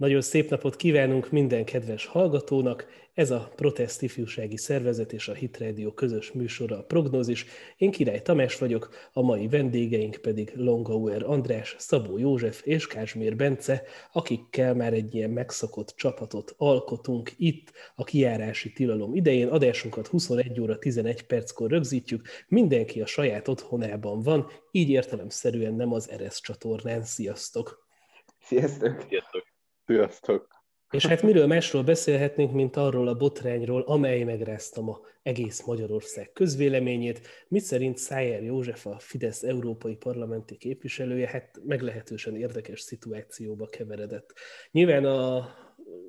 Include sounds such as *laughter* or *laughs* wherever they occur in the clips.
Nagyon szép napot kívánunk minden kedves hallgatónak. Ez a Protest Ifjúsági Szervezet és a Hit Radio közös műsora a Prognózis. Én Király Tamás vagyok, a mai vendégeink pedig Longauer András, Szabó József és Kásmér Bence, akikkel már egy ilyen megszokott csapatot alkotunk itt a kiárási tilalom idején. Adásunkat 21 óra 11 perckor rögzítjük, mindenki a saját otthonában van, így értelemszerűen nem az Eresz csatornán. Sziasztok! Sziasztok! Sziasztok! Sziasztok! És hát miről másról beszélhetnénk, mint arról a botrányról, amely megrázta ma egész Magyarország közvéleményét, mit szerint Szájer József, a Fidesz európai parlamenti képviselője, hát meglehetősen érdekes szituációba keveredett. Nyilván a,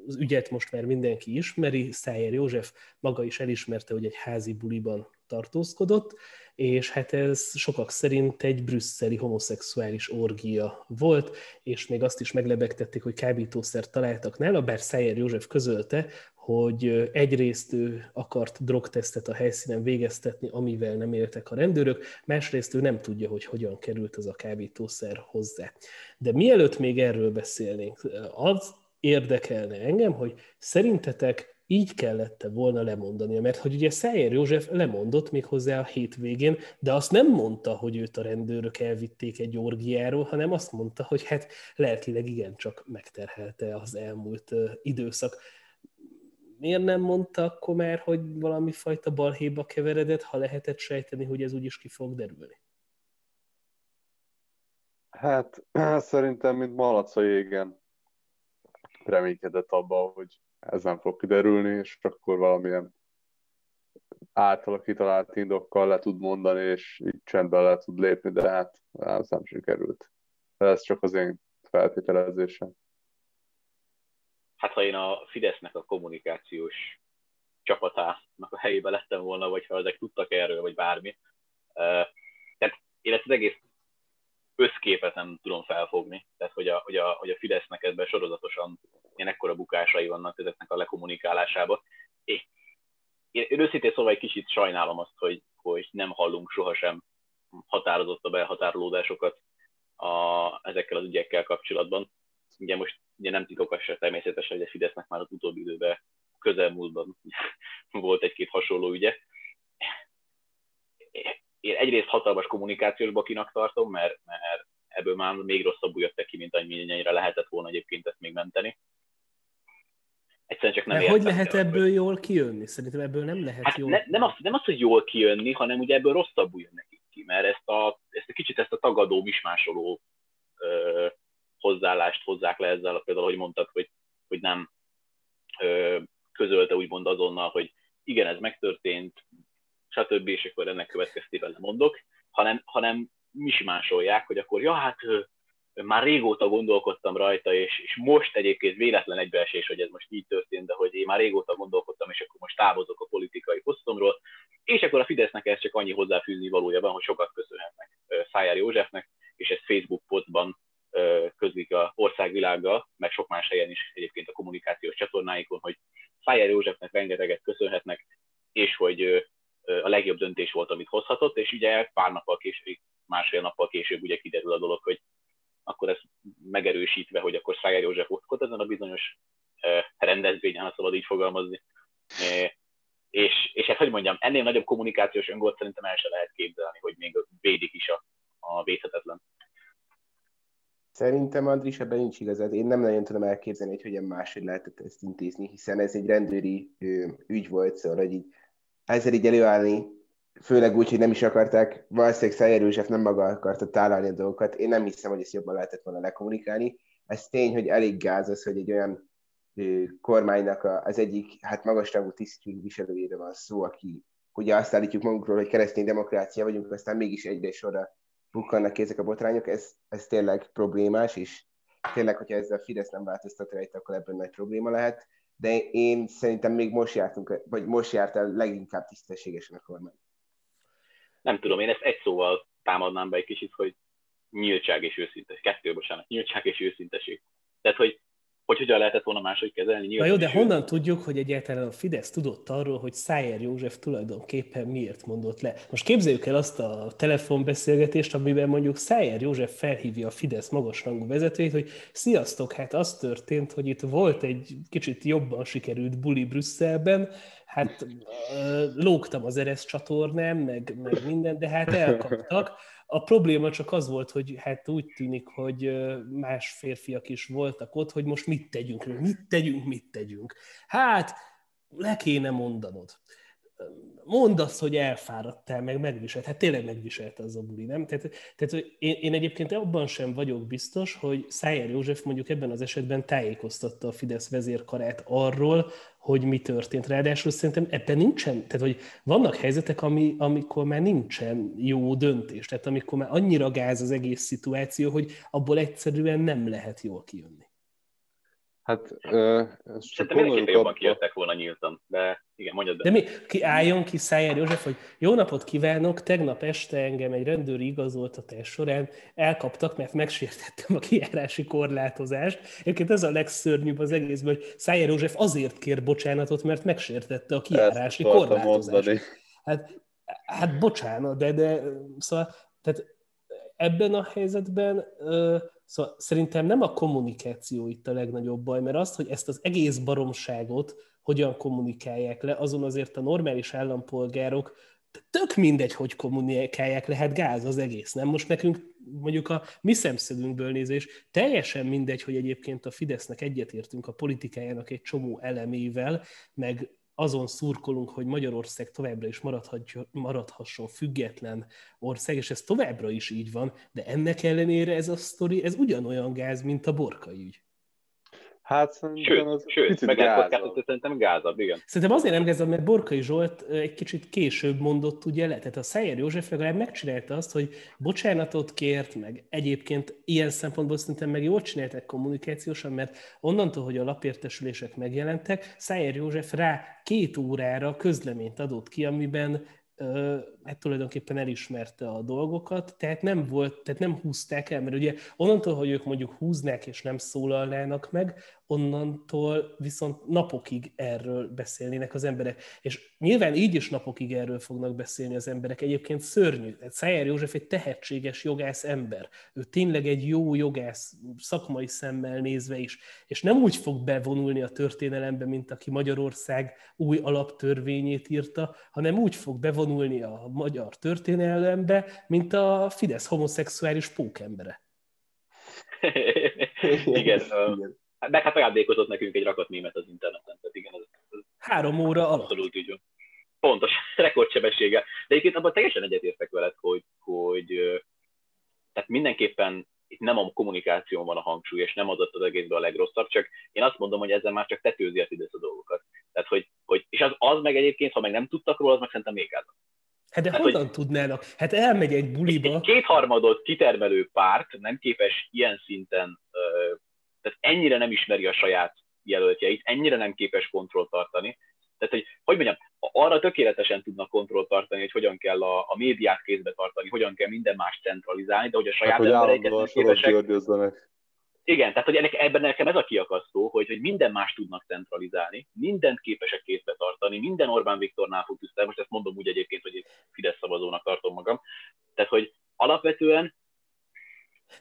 az ügyet most már mindenki ismeri, Szájer József maga is elismerte, hogy egy házi buliban tartózkodott, és hát ez sokak szerint egy brüsszeli homoszexuális orgia volt, és még azt is meglebegtették, hogy kábítószer találtak nála, bár Szájer József közölte, hogy egyrészt ő akart drogtesztet a helyszínen végeztetni, amivel nem éltek a rendőrök, másrészt ő nem tudja, hogy hogyan került az a kábítószer hozzá. De mielőtt még erről beszélnénk, az érdekelne engem, hogy szerintetek így kellett volna lemondania, mert hogy ugye Szájer József lemondott még hozzá a hétvégén, de azt nem mondta, hogy őt a rendőrök elvitték egy orgiáról, hanem azt mondta, hogy hát lelkileg igencsak megterhelte az elmúlt időszak. Miért nem mondta akkor már, hogy valami fajta balhéba keveredett, ha lehetett sejteni, hogy ez úgyis ki fog derülni? Hát *clears throat* szerintem, mint malac a jégen reménykedett abban, hogy ez nem fog kiderülni, és akkor valamilyen általa kitalált indokkal le tud mondani, és így csendben le tud lépni, de hát ez nem sikerült. De ez csak az én feltételezésem. Hát ha én a Fidesznek a kommunikációs csapatának a helyébe lettem volna, vagy ha ezek tudtak erről, vagy bármi, tehát én ezt az egész összképet nem tudom felfogni. Tehát, hogy a, hogy a, hogy a Fidesznek ebben sorozatosan ilyen ekkora bukásai vannak ezeknek a lekommunikálásába. Én, én őszintén szóval egy kicsit sajnálom azt, hogy, hogy nem hallunk sohasem határozott a elhatárolódásokat a, ezekkel az ügyekkel kapcsolatban. Ugye most ugye nem titokos se természetesen, hogy a Fidesznek már az utóbbi időben közelmúltban *laughs* volt egy-két hasonló ügye. Én egyrészt hatalmas kommunikációs bakinak tartom, mert, mert ebből már még rosszabbul jöttek ki, mint amennyire lehetett volna egyébként ezt még menteni. Egyszerűen csak nem De hogy lehet ebből hogy... jól kijönni? Szerintem ebből nem lehet hát jól ne, nem, az, nem az, hogy jól kijönni, hanem ugye ebből rosszabbul jön nekik ki, mert ezt a, ezt a kicsit ezt a tagadó, mismásoló ö, hozzáállást hozzák le ezzel, például, hogy mondtad, hogy, hogy nem ö, közölte úgymond azonnal, hogy igen, ez megtörtént, stb. és akkor ennek következtében mondok, hanem, hanem mismásolják, hogy akkor ja, hát már régóta gondolkodtam rajta, és, és most egyébként véletlen egybeesés, hogy ez most így történt, de hogy én már régóta gondolkodtam, és akkor most távozok a politikai posztomról, és akkor a Fidesznek ez csak annyi hozzáfűzni valójában, hogy sokat köszönhetnek Szájár Józsefnek, és ezt Facebook posztban közlik a országvilággal, meg sok más helyen is egyébként a kommunikációs csatornáikon, hogy Szájár Józsefnek rengeteget köszönhetnek, és hogy a legjobb döntés volt, amit hozhatott, és ugye pár nappal később, másfél nappal később ugye kiderül a dolog, hogy akkor ez megerősítve, hogy akkor Szájer József ott ezen a bizonyos rendezvényen, fogalmazni. És, és hát, hogy mondjam, ennél nagyobb kommunikációs öngolt szerintem el se lehet képzelni, hogy még védik is a, a védhetetlen. Szerintem Andris ebben nincs igazad. Én nem nagyon tudom elképzelni, hogy hogyan máshogy lehetett ezt intézni, hiszen ez egy rendőri ügy volt, szóval hogy így ezzel így előállni főleg úgy, hogy nem is akarták, valószínűleg Szájer József nem maga akarta tálalni a dolgokat. Én nem hiszem, hogy ezt jobban lehetett volna lekommunikálni. Ez tény, hogy elég gáz az, hogy egy olyan kormánynak az egyik hát magasrangú tisztségviselőjére van szó, aki ugye azt állítjuk magunkról, hogy keresztény demokrácia vagyunk, aztán mégis egyre sorra bukkannak ki ezek a botrányok, ez, ez tényleg problémás, és tényleg, hogyha ezzel a Fidesz nem változtat rajta, akkor ebből nagy probléma lehet, de én szerintem még most jártunk, vagy most járt el leginkább tisztességesen a kormány nem tudom, én ezt egy szóval támadnám be egy kicsit, hogy nyíltság és őszinteség. Kettő, bocsánat, nyíltság és őszinteség. Tehát, hogy, hogy hogyan lehetett volna máshogy kezelni. Na jó, de honnan tudjuk, hogy egyáltalán a Fidesz tudott arról, hogy Szájer József tulajdonképpen miért mondott le? Most képzeljük el azt a telefonbeszélgetést, amiben mondjuk Szájer József felhívja a Fidesz magasrangú vezetőjét, hogy sziasztok, hát az történt, hogy itt volt egy kicsit jobban sikerült buli Brüsszelben, hát lógtam az Eresz csatornán, meg, meg minden, de hát *laughs* elkaptak. A probléma csak az volt, hogy hát úgy tűnik, hogy más férfiak is voltak ott, hogy most mit tegyünk, mit tegyünk, mit tegyünk. Hát, le kéne mondanod mondd azt, hogy elfáradtál, meg megviselt. Hát tényleg megviselt az a buli, nem? Tehát, tehát én, én egyébként abban sem vagyok biztos, hogy Szájer József mondjuk ebben az esetben tájékoztatta a Fidesz vezérkarát arról, hogy mi történt. Ráadásul szerintem ebben nincsen, tehát hogy vannak helyzetek, ami, amikor már nincsen jó döntés, tehát amikor már annyira gáz az egész szituáció, hogy abból egyszerűen nem lehet jól kijönni. Hát, uh, csak mindenképpen jobban kijöttek volna nyíltan, de igen, mondjad be. De mi, ki álljon ki Szájer József, hogy jó napot kívánok, tegnap este engem egy rendőri igazoltatás során elkaptak, mert megsértettem a kijárási korlátozást. Egyébként ez a legszörnyűbb az egészben, hogy Szájer József azért kér bocsánatot, mert megsértette a kijárási korlátozást. Hát, hát bocsánat, de, de szóval, tehát ebben a helyzetben Szóval szerintem nem a kommunikáció itt a legnagyobb baj, mert azt, hogy ezt az egész baromságot hogyan kommunikálják le, azon azért a normális állampolgárok tök mindegy, hogy kommunikálják le, hát gáz az egész, nem? Most nekünk mondjuk a mi szemszögünkből nézés teljesen mindegy, hogy egyébként a Fidesznek egyetértünk a politikájának egy csomó elemével, meg azon szurkolunk, hogy Magyarország továbbra is maradhasson független ország, és ez továbbra is így van, de ennek ellenére ez a sztori, ez ugyanolyan gáz, mint a borkai ügy. Hát szerintem az sőt, picit meg gázabb. szerintem gázabb, igen. Szerintem azért nem gázabb, mert Borkai Zsolt egy kicsit később mondott ugye le. Tehát a Szájer József legalább megcsinálta azt, hogy bocsánatot kért, meg egyébként ilyen szempontból szerintem meg jól csinálták kommunikációsan, mert onnantól, hogy a lapértesülések megjelentek, Szájer József rá két órára közleményt adott ki, amiben hát tulajdonképpen elismerte a dolgokat, tehát nem volt, tehát nem húzták el, mert ugye onnantól, hogy ők mondjuk húznák és nem szólalnának meg, onnantól viszont napokig erről beszélnének az emberek. És nyilván így is napokig erről fognak beszélni az emberek. Egyébként szörnyű. Hát Szájer József egy tehetséges jogász ember. Ő tényleg egy jó jogász, szakmai szemmel nézve is. És nem úgy fog bevonulni a történelembe, mint aki Magyarország új alaptörvényét írta, hanem úgy fog bevonulni a magyar történelembe, mint a Fidesz homoszexuális pókembere. *laughs* igen, igen. Meg hát ajándékozott nekünk egy rakat német az interneten, tehát igen, ez, ez Három óra alatt. Abszolút így van. Pontos, *laughs* rekordsebessége. De egyébként abban teljesen egyetértek veled, hogy, hogy tehát mindenképpen itt nem a kommunikáción van a hangsúly, és nem az az egészben a legrosszabb, csak én azt mondom, hogy ezzel már csak tetőzi a Fidesz a dolgokat. Tehát, hogy, hogy, és az, az meg egyébként, ha meg nem tudtak róla, az meg szerintem még gáz. Hát de hát, honnan hogy tudnának? Hát elmegy egy buliba. Egy kétharmadot kitermelő párt nem képes ilyen szinten, tehát ennyire nem ismeri a saját jelöltjeit, ennyire nem képes kontrollt tartani. Tehát, hogy, hogy mondjam, arra tökéletesen tudnak kontrollt tartani, hogy hogyan kell a, a médiát kézbe tartani, hogyan kell minden más centralizálni, de hogy a saját hát, embereiket nem képesek... Igen, tehát hogy ennek, ebben nekem ez a kiakasztó, hogy, hogy minden más tudnak centralizálni, mindent képesek kézbe tartani, minden Orbán Viktornál fog tisztel, most ezt mondom úgy egyébként, hogy Fidesz szavazónak tartom magam. Tehát, hogy alapvetően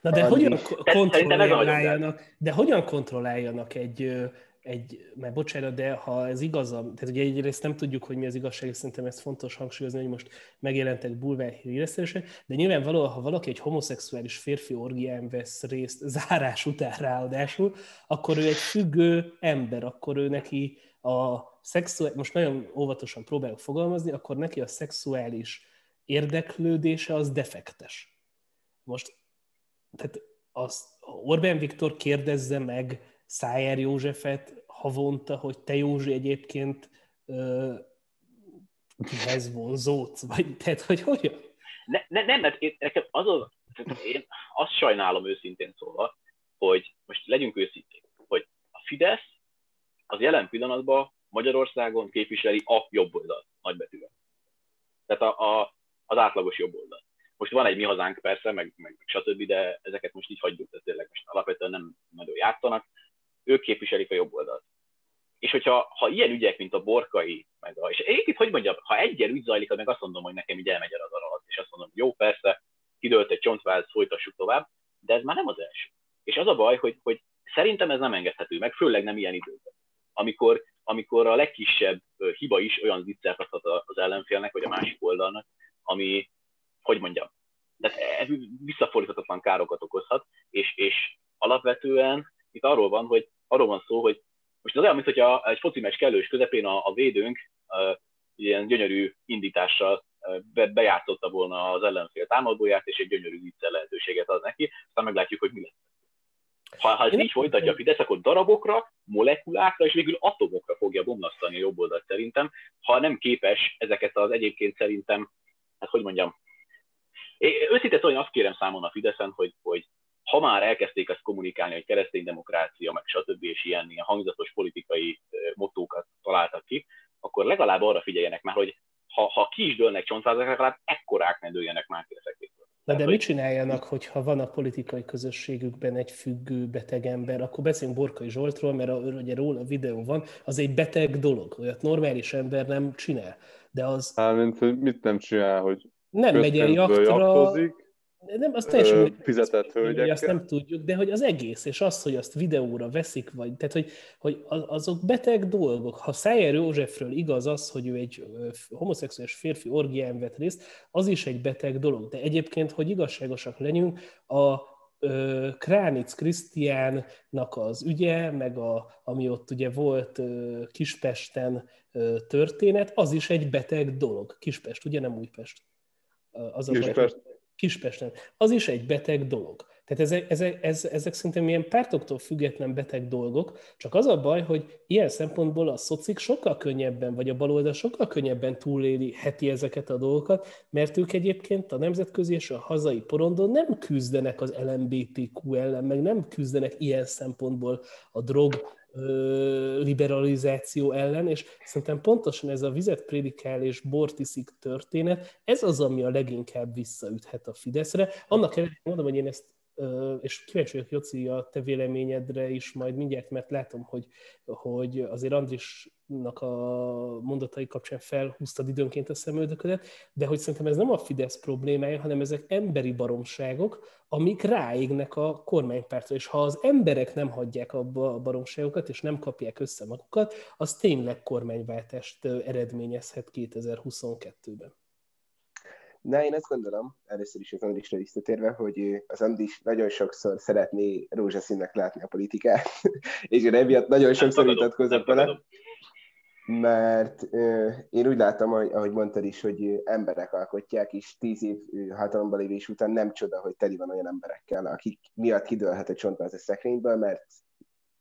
Na de hogyan kontrolláljanak, de hogyan kontrolláljanak egy egy, mert bocsánat, de ha ez igaz, tehát ugye egyrészt nem tudjuk, hogy mi az igazság, és szerintem ez fontos hangsúlyozni, hogy most megjelentek bulvár híresztelések, de nyilvánvalóan, ha valaki egy homoszexuális férfi orgián vesz részt zárás után ráadásul, akkor ő egy függő ember, akkor ő neki a szexuális, most nagyon óvatosan próbálok fogalmazni, akkor neki a szexuális érdeklődése az defektes. Most, tehát az Orbán Viktor kérdezze meg Szájer Józsefet havonta, hogy te Józsi egyébként ö, kihez vonzódsz, vagy tehát, hogy hogyan? Ne, ne, nem, mert én, nekem az az, én azt sajnálom őszintén szólva, hogy most legyünk őszinték, hogy a Fidesz az jelen pillanatban Magyarországon képviseli a jobb oldalt, nagybetűvel. Tehát a, a, az átlagos jobb oldalt. Most van egy mi hazánk persze, meg, meg, meg stb., de ezeket most így hagyjuk, tehát tényleg most alapvetően nem nagyon játszanak ők képviselik a jobb oldalt. És hogyha ha ilyen ügyek, mint a borkai, meg a, és egyébként, hogy mondjam, ha egyel ügy zajlik, meg azt mondom, hogy nekem így elmegy a radar alatt, és azt mondom, jó, persze, kidőlt egy csontváz, folytassuk tovább, de ez már nem az első. És az a baj, hogy, hogy szerintem ez nem engedhető meg, főleg nem ilyen időben. Amikor, amikor a legkisebb hiba is olyan zicsert adhat az ellenfélnek, vagy a másik oldalnak, ami, hogy mondjam, tehát visszafordíthatatlan károkat okozhat, és, és alapvetően itt arról van, hogy arról van szó, hogy most az olyan, mint hogyha egy foci meccs kellős közepén a, a védőnk uh, ilyen gyönyörű indítással be, bejátszotta volna az ellenfél támadóját, és egy gyönyörű viccel lehetőséget ad neki, aztán meglátjuk, hogy mi lesz. Ha, ha ez így folytatja a Fidesz, akkor darabokra, molekulákra és végül atomokra fogja bomlasztani a jobb oldalt szerintem, ha nem képes ezeket az egyébként szerintem, hát hogy mondjam, őszintén szóval azt kérem számon a Fideszen, hogy, hogy ha már elkezdték ezt kommunikálni, hogy keresztény demokrácia, meg stb. és ilyen, ilyen hangzatos politikai motókat találtak ki, akkor legalább arra figyeljenek már, hogy ha, ha ki is dőlnek csontvázak, legalább ekkorák ne dőljenek már ki ezekből. Na de mit csináljanak, hogyha van a politikai közösségükben egy függő beteg ember, akkor beszéljünk Borkai Zsoltról, mert a, ugye róla a videó van, az egy beteg dolog, olyat normális ember nem csinál. De az... Hát, mint hogy mit nem csinál, hogy nem megy el jaktra, jaktozik, nem, azt teljesen fizetett hölgyekkel. Azt nem tudjuk, de hogy az egész, és az, hogy azt videóra veszik, vagy, tehát hogy, hogy azok beteg dolgok. Ha Szájer Józsefről igaz az, hogy ő egy homoszexuális férfi orgián vett részt, az is egy beteg dolog. De egyébként, hogy igazságosak legyünk, a Kránic Krisztiánnak az ügye, meg a, ami ott ugye volt Kispesten történet, az is egy beteg dolog. Kispest, ugye nem Újpest. Az a Kispest. Kispesten. Az is egy beteg dolog. Tehát ezek, ezek, ezek, ezek szerintem ilyen pártoktól független beteg dolgok, csak az a baj, hogy ilyen szempontból a szocik sokkal könnyebben, vagy a baloldal sokkal könnyebben túléli heti ezeket a dolgokat, mert ők egyébként a nemzetközi és a hazai porondon nem küzdenek az LMBTQ ellen, meg nem küzdenek ilyen szempontból a drog liberalizáció ellen, és szerintem pontosan ez a vizet prédikál és bortiszik történet, ez az, ami a leginkább visszaüthet a Fideszre. Annak ellenére mondom, hogy én ezt és kíváncsi vagyok, Joci, a te véleményedre is majd mindjárt, mert látom, hogy, hogy azért Andrisnak a mondatai kapcsán felhúztad időnként a szemöldöködet, de hogy szerintem ez nem a Fidesz problémája, hanem ezek emberi baromságok, amik ráégnek a kormánypártra, és ha az emberek nem hagyják abba a baromságokat, és nem kapják össze magukat, az tényleg kormányváltást eredményezhet 2022-ben. Na, én azt gondolom, először is az Andrisra visszatérve, hogy az Andris nagyon sokszor szeretné rózsaszínnek látni a politikát, *laughs* és én emiatt nagyon sokszor vitatkozok vele, mert euh, én úgy látom, hogy, ahogy mondtad is, hogy emberek alkotják, és tíz év hatalomba lévés után nem csoda, hogy teli van olyan emberekkel, akik miatt kidőlhet a csontváz a szekrényből, mert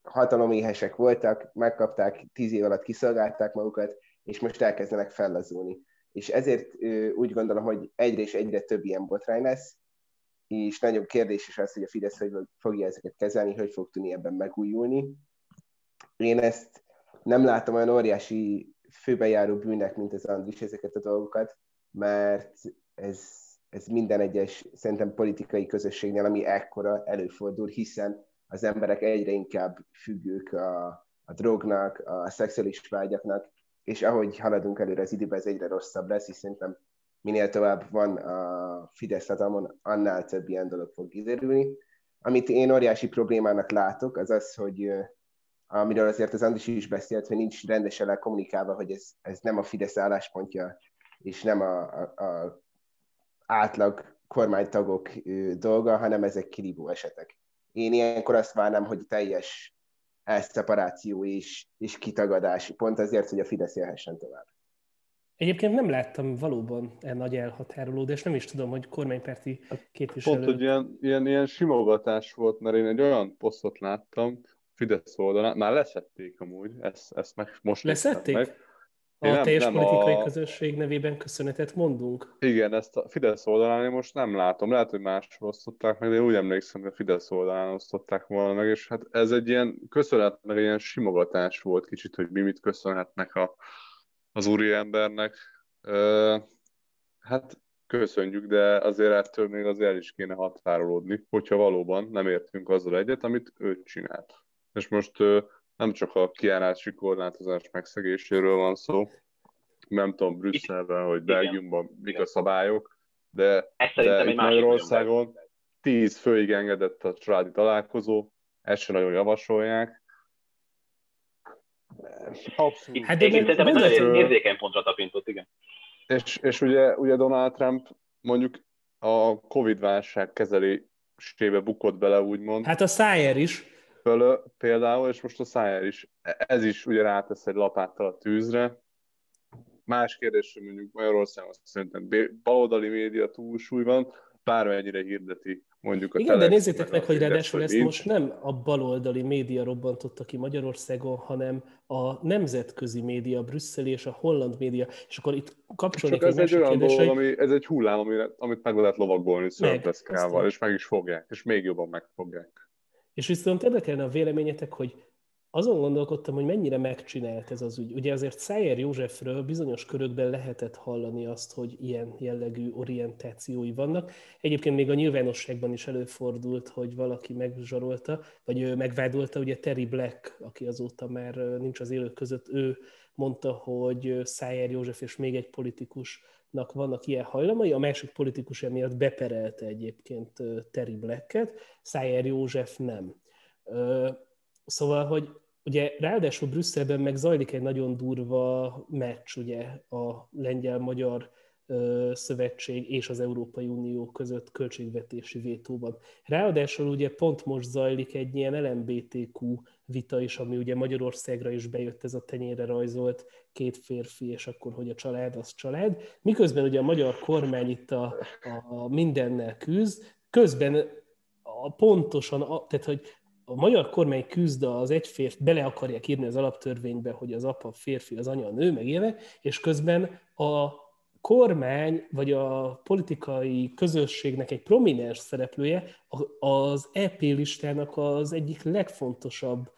hataloméhesek voltak, megkapták, tíz év alatt kiszolgálták magukat, és most elkezdenek fellazulni és ezért úgy gondolom, hogy egyre és egyre több ilyen botrány lesz, és nagyobb kérdés is az, hogy a Fidesz hogy fogja ezeket kezelni, hogy fog tudni ebben megújulni. Én ezt nem látom olyan óriási főbejáró bűnek, mint az Andris ezeket a dolgokat, mert ez, ez minden egyes szerintem politikai közösségnél, ami ekkora előfordul, hiszen az emberek egyre inkább függők a, a drognak, a szexuális vágyaknak, és ahogy haladunk előre az időben, ez egyre rosszabb lesz, és szerintem minél tovább van a Fidesz hatalmon, annál több ilyen dolog fog kiderülni. Amit én óriási problémának látok, az az, hogy amiről azért az Andris is beszélt, hogy nincs rendesen kommunikálva, hogy ez, ez nem a Fidesz álláspontja, és nem a, a, a átlag kormánytagok dolga, hanem ezek kirívó esetek. Én ilyenkor azt várnám, hogy teljes elszeparáció és, és kitagadás, pont azért, hogy a Fidesz élhessen tovább. Egyébként nem láttam valóban egy nagy elhatárolódást, nem is tudom, hogy kormánypárti képviselő... Pont, hogy ilyen, ilyen, ilyen simogatás volt, mert én egy olyan posztot láttam, Fidesz oldalán, már leszették amúgy, ezt, ezt meg most Leszették? Meg. A nem, teljes nem politikai a... közösség nevében köszönetet mondunk? Igen, ezt a Fidesz oldalán én most nem látom. Lehet, hogy máshol osztották meg, de én úgy emlékszem, hogy a Fidesz oldalán osztották volna meg, és hát ez egy ilyen köszönet, meg ilyen simogatás volt kicsit, hogy mi mit köszönhetnek a, az úriembernek. Ö, hát köszönjük, de azért ettől még azért el is kéne határolódni, hogyha valóban nem értünk azzal egyet, amit ő csinált. És most nem csak a kiárási korlátozás megszegéséről van szó, nem tudom Brüsszelben, hogy Belgiumban mik a szabályok, de, de itt Magyarországon tíz főig engedett a családi találkozó, ezt sem nagyon javasolják. Abszolút. Hát de szerintem ez nagyon érzékeny pontra tapintott, igen. És, és ugye, ugye Donald Trump mondjuk a Covid-válság kezelésébe bukott bele, úgymond. Hát a Szájer is. Föl, például, és most a Szájer is. Ez is ugye rátesz egy lapáttal a tűzre. Más kérdés, hogy mondjuk Magyarországon szerintem baloldali média túlsúly van, bármennyire hirdeti mondjuk a Igen, de nézzétek meg, hogy ráadásul ezt most nem a baloldali média robbantotta ki Magyarországon, hanem a nemzetközi média, a brüsszeli és a holland média, és akkor itt kapcsolni ez egy olyan kérdés, dolog, ami, ez egy hullám, amit meg lehet lovagolni szörpeszkával, és meg is fogják, és még jobban megfogják. És viszont érdekelne a véleményetek, hogy azon gondolkodtam, hogy mennyire megcsinált ez az ügy. Ugye azért Szájer Józsefről bizonyos körökben lehetett hallani azt, hogy ilyen jellegű orientációi vannak. Egyébként még a nyilvánosságban is előfordult, hogy valaki megzsarolta, vagy megvádolta, ugye Terry Black, aki azóta már nincs az élők között, ő mondta, hogy Szájer József és még egy politikusnak vannak ilyen hajlamai, a másik politikus emiatt beperelte egyébként Terry Blacket, Szájer József nem. Szóval, hogy ugye ráadásul Brüsszelben meg zajlik egy nagyon durva meccs ugye a lengyel-magyar szövetség és az Európai Unió között költségvetési vétóban. Ráadásul ugye pont most zajlik egy ilyen LMBTQ vita is, ami ugye Magyarországra is bejött ez a tenyére rajzolt két férfi, és akkor, hogy a család az család. Miközben ugye a magyar kormány itt a, a mindennel küzd, közben a, pontosan, a, tehát hogy a magyar kormány küzd az egy férfi, bele akarják írni az alaptörvénybe, hogy az apa férfi, az anya nő, meg ilyenek, és közben a kormány, vagy a politikai közösségnek egy prominens szereplője az EP listának az egyik legfontosabb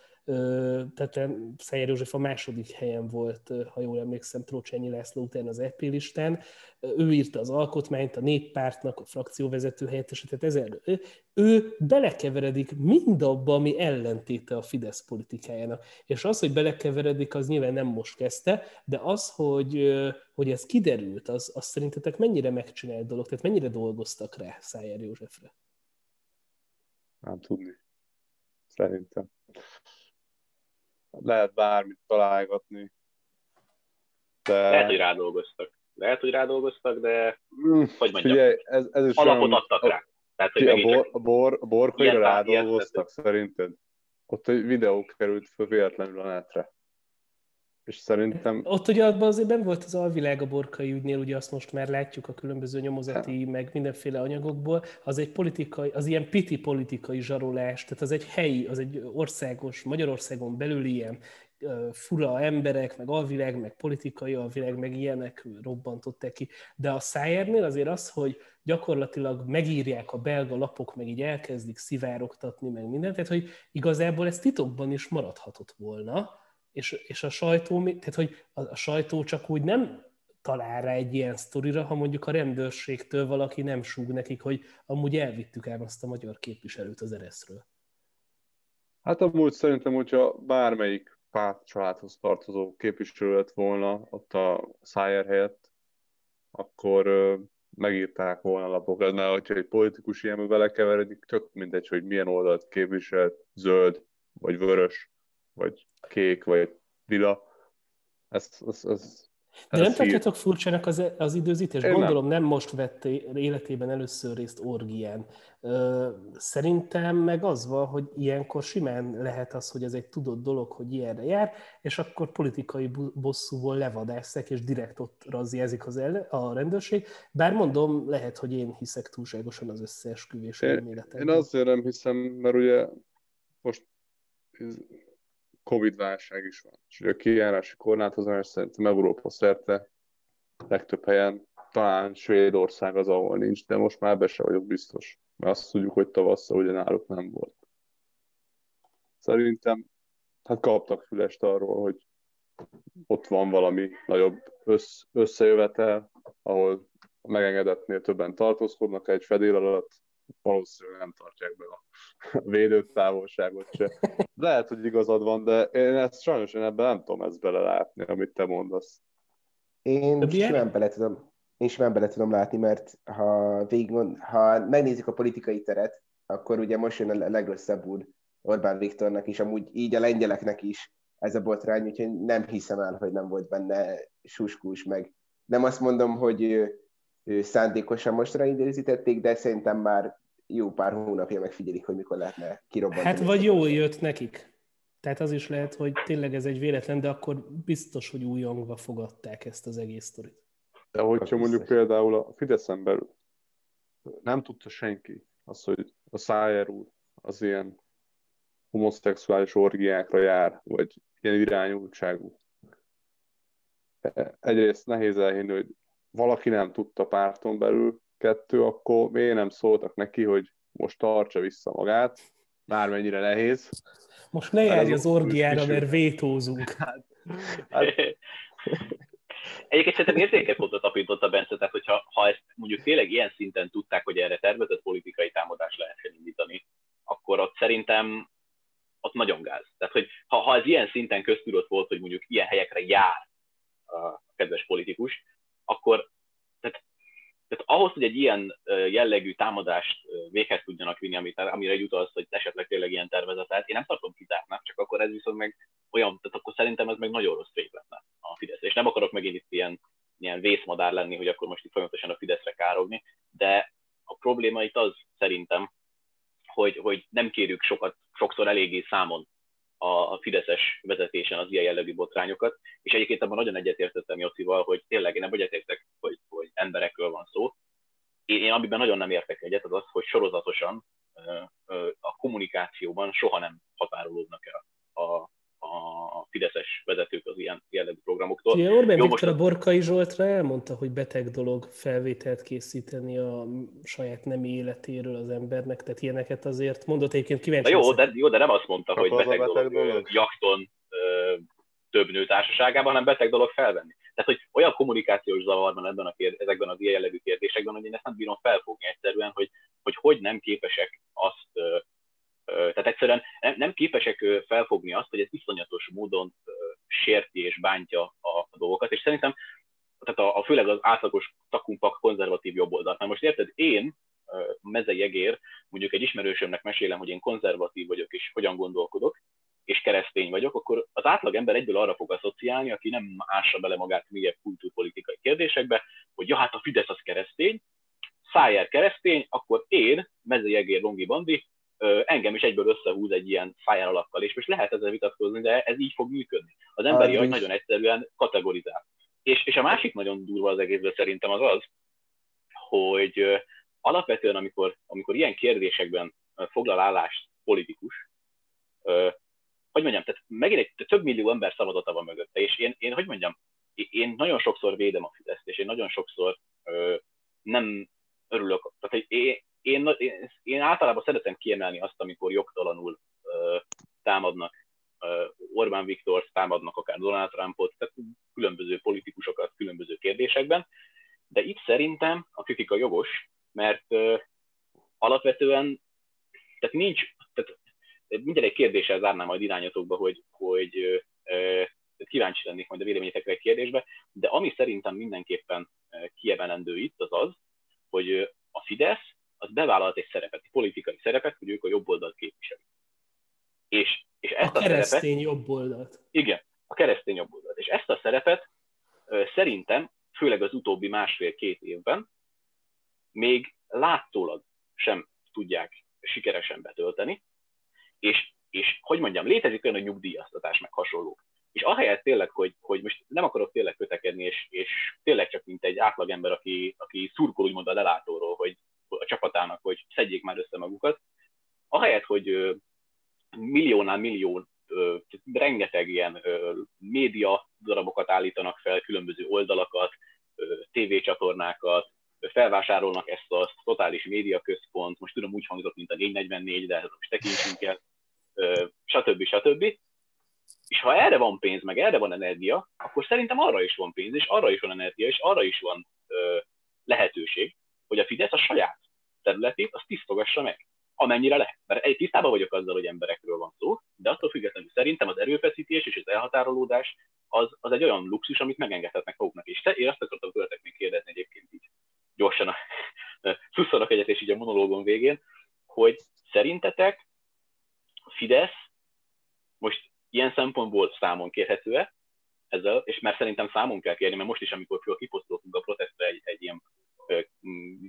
tehát Szejer József a második helyen volt, ha jól emlékszem, Trócsányi László után az EP listán. Ő írta az alkotmányt, a néppártnak, a frakcióvezető helyettese, tehát ezzel, ő, ő belekeveredik mindabba, ami ellentéte a Fidesz politikájának. És az, hogy belekeveredik, az nyilván nem most kezdte, de az, hogy, hogy ez kiderült, az, az szerintetek mennyire megcsinált dolog, tehát mennyire dolgoztak rá Szájer Józsefre? Nem tudni. Szerintem lehet bármit találgatni. De... Lehet, hogy rádolgoztak. Lehet, hogy rádolgoztak, de mm, hogy mondjam, Ugye, ez, ez is alapot olyan, adtak rá. Tehát, hogy a, bor, a, bor, a borkaira rádolgoztak szerinted? Ott egy videó került föl véletlenül a netre. És szerintem... Ott ugye abban azért nem volt az alvilág a borkai ügynél, ugye azt most már látjuk a különböző nyomozati, meg mindenféle anyagokból, az egy politikai, az ilyen piti politikai zsarolás, tehát az egy helyi, az egy országos, Magyarországon belül ilyen fura emberek, meg alvilág, meg politikai alvilág, meg ilyenek robbantották ki. De a Szájernél azért az, hogy gyakorlatilag megírják a belga lapok, meg így elkezdik szivárogtatni, meg mindent, tehát hogy igazából ez titokban is maradhatott volna, és, és a sajtó, tehát hogy a, a sajtó csak úgy nem talál rá egy ilyen sztorira, ha mondjuk a rendőrségtől valaki nem súg nekik, hogy amúgy elvittük ám azt a magyar képviselőt az ereszről. Hát amúgy szerintem, hogyha bármelyik párt családhoz tartozó képviselő lett volna ott a Szájer helyett, akkor megírták volna a lapokat, mert hogyha egy politikus ilyenbe belekeveredik, tök mindegy, hogy milyen oldalt képvisel, zöld, vagy vörös, vagy kék, vagy lila. Ez, ez, ez, de nem tartjátok furcsának az, az időzítés? Én Gondolom nem. nem most vette életében először részt orgián. Szerintem meg az van, hogy ilyenkor simán lehet az, hogy ez egy tudott dolog, hogy ilyenre jár, és akkor politikai bosszúból levadásszák, és direkt ott razziázik az el, a rendőrség. Bár mondom, lehet, hogy én hiszek túlságosan az összeesküvés elméletemben. Én azért nem hiszem, mert ugye most Covid-válság is van. És a kijárási korlátozás szerintem Európa szerte legtöbb helyen, talán Svédország az, ahol nincs, de most már be se vagyok biztos. Mert azt tudjuk, hogy tavasszal ugye náluk nem volt. Szerintem hát kaptak fülest arról, hogy ott van valami nagyobb össz, összejövetel, ahol a megengedetnél többen tartózkodnak egy fedél alatt, valószínűleg nem tartják be a *laughs* védőtávolságot se. Lehet, hogy igazad van, de én ezt sajnos én ebben nem tudom ezt belelátni, amit te mondasz. Én simán bele tudom, én simán bele tudom látni, mert ha, végig, ha megnézzük a politikai teret, akkor ugye most jön a legrosszabbul Orbán Viktornak is, amúgy így a lengyeleknek is ez a botrány, úgyhogy nem hiszem el, hogy nem volt benne suskus meg. Nem azt mondom, hogy ő, ő szándékosan mostra időzítették, de szerintem már jó pár hónapja megfigyelik, hogy mikor lehetne kirobbantani. Hát vagy jól jött nekik. Tehát az is lehet, hogy tényleg ez egy véletlen, de akkor biztos, hogy újongva fogadták ezt az egész sztorit. De hogyha mondjuk például a Fideszen belül nem tudta senki az, hogy a Szájer úr az ilyen homoszexuális orgiákra jár, vagy ilyen irányultságú. Egyrészt nehéz elhinni, hogy valaki nem tudta párton belül, kettő, akkor miért nem szóltak neki, hogy most tartsa vissza magát, bármennyire nehéz. Most ne járj az orgiára, mert vétózunk. Hát, hát... *laughs* Egyébként szerintem érzékes pontot tapintott a Bence, tehát hogyha ha ezt mondjuk tényleg ilyen szinten tudták, hogy erre tervezett politikai támadást lehessen indítani, akkor ott szerintem ott nagyon gáz. Tehát, hogy ha, ha ez ilyen szinten köztudott volt, hogy mondjuk ilyen helyekre jár a kedves politikus, akkor tehát, tehát ahhoz, hogy egy ilyen jellegű támadást véghez tudjanak vinni, amit, amire jut az, hogy esetleg tényleg ilyen tervezetet, én nem tartom kizártnak, csak akkor ez viszont meg olyan, tehát akkor szerintem ez meg nagyon rossz fég lenne a Fidesz. És nem akarok megint itt ilyen, ilyen vészmadár lenni, hogy akkor most itt folyamatosan a Fideszre károgni, de a probléma itt az szerintem, hogy, hogy nem kérjük sokat, sokszor eléggé számon a Fideszes vezetésen az ilyen jellegű botrányokat, és egyébként abban nagyon egyetértettem Jocival, hogy tényleg én nem egyetértek, hogy, hogy emberekről van szó. Én, én amiben nagyon nem értek egyet, az az, hogy sorozatosan a kommunikációban soha nem határolódnak el a, a Fideszes vezetők az ilyen jellegű programoktól. Ugye Orbán Jó, Viktor a Borkai Zsoltra elmondta, hogy beteg dolog felvételt készíteni a saját nemi életéről az embernek, tehát ilyeneket azért mondott egyébként kíváncsi. jó, de, jó, de nem azt mondta, hogy beteg, beteg dolog, dolog jakton több nő társaságában, hanem beteg dolog felvenni. Tehát, hogy olyan kommunikációs zavar van ebben a kérd- ezekben az ilyen jellegű kérdésekben, hogy én ezt nem bírom felfogni egyszerűen, hogy hogy, hogy nem képesek azt tehát egyszerűen nem képesek felfogni azt, hogy ez iszonyatos módon sérti és bántja a dolgokat, és szerintem tehát a, a főleg az átlagos takumpak konzervatív jobboldalt. Na most érted, én, mezei egér, mondjuk egy ismerősömnek mesélem, hogy én konzervatív vagyok, és hogyan gondolkodok, és keresztény vagyok, akkor az átlag ember egyből arra fog asszociálni, aki nem ássa bele magát mélyebb kultúrpolitikai kérdésekbe, hogy ja, hát a Fidesz az keresztény, Szájer keresztény, akkor én, mezei egér Longi Bandi, engem is egyből összehúz egy ilyen fire alakkal, és most lehet ezzel vitatkozni, de ez így fog működni. Az emberi agy nagyon egyszerűen kategorizál. És, és a másik nagyon durva az egészben szerintem az az, hogy alapvetően, amikor, amikor ilyen kérdésekben foglal állást politikus, hogy mondjam, tehát megint egy több millió ember szavazata van mögötte, és én, én hogy mondjam, én nagyon sokszor védem a Fideszt, és én nagyon sokszor ö, nem örülök, tehát én, én, én, én általában szeretem kiemelni azt, amikor jogtalanul ö, támadnak ö, Orbán Viktor, támadnak akár Donald Trumpot, tehát különböző politikusokat különböző kérdésekben, de itt szerintem a kritika jogos, mert ö, alapvetően tehát nincs, tehát minden egy kérdéssel zárnám majd irányatokba, hogy, hogy ö, kíváncsi lennék majd a véleményetekre egy kérdésbe, de ami szerintem mindenképpen kiemelendő itt az az, hogy a Fidesz az bevállalt egy szerepet, egy politikai szerepet, hogy ők a jobb oldalt képviselik. És, és ezt a, a keresztény szerepet, jobb oldalt. Igen, a keresztény jobb oldalt. És ezt a szerepet szerintem, főleg az utóbbi másfél-két évben, még látólag sem tudják sikeresen betölteni, és, és hogy mondjam, létezik olyan a nyugdíjaztatás meg hasonlók. És ahelyett tényleg, hogy, hogy most nem akarok tényleg kötekedni, és, és tényleg csak mint egy átlagember, aki, aki szurkol úgymond a lelátóról, hogy a csapatának, hogy szedjék már össze magukat, ahelyett, hogy milliónál millió, rengeteg ilyen média darabokat állítanak fel, különböző oldalakat, tévécsatornákat, felvásárolnak ezt a totális médiaközpont, most tudom úgy hangzott, mint a 444, de most tekintsünk el, stb. stb. És ha erre van pénz, meg erre van energia, akkor szerintem arra is van pénz, és arra is van energia, és arra is van lehetőség, hogy a Fidesz a saját területét, azt tisztogassa meg amennyire lehet. Mert egy tisztában vagyok azzal, hogy emberekről van szó, de attól függetlenül szerintem az erőfeszítés és az elhatárolódás az, az egy olyan luxus, amit megengedhetnek maguknak. És te, én azt akartam tőletek még kérdezni egyébként így gyorsan a *laughs* szuszorok egyet és így a monológon végén, hogy szerintetek Fidesz most ilyen szempontból számon kérhető-e ezzel, és mert szerintem számon kell kérni, mert most is, amikor kiposztoltunk a protestre egy, egy ilyen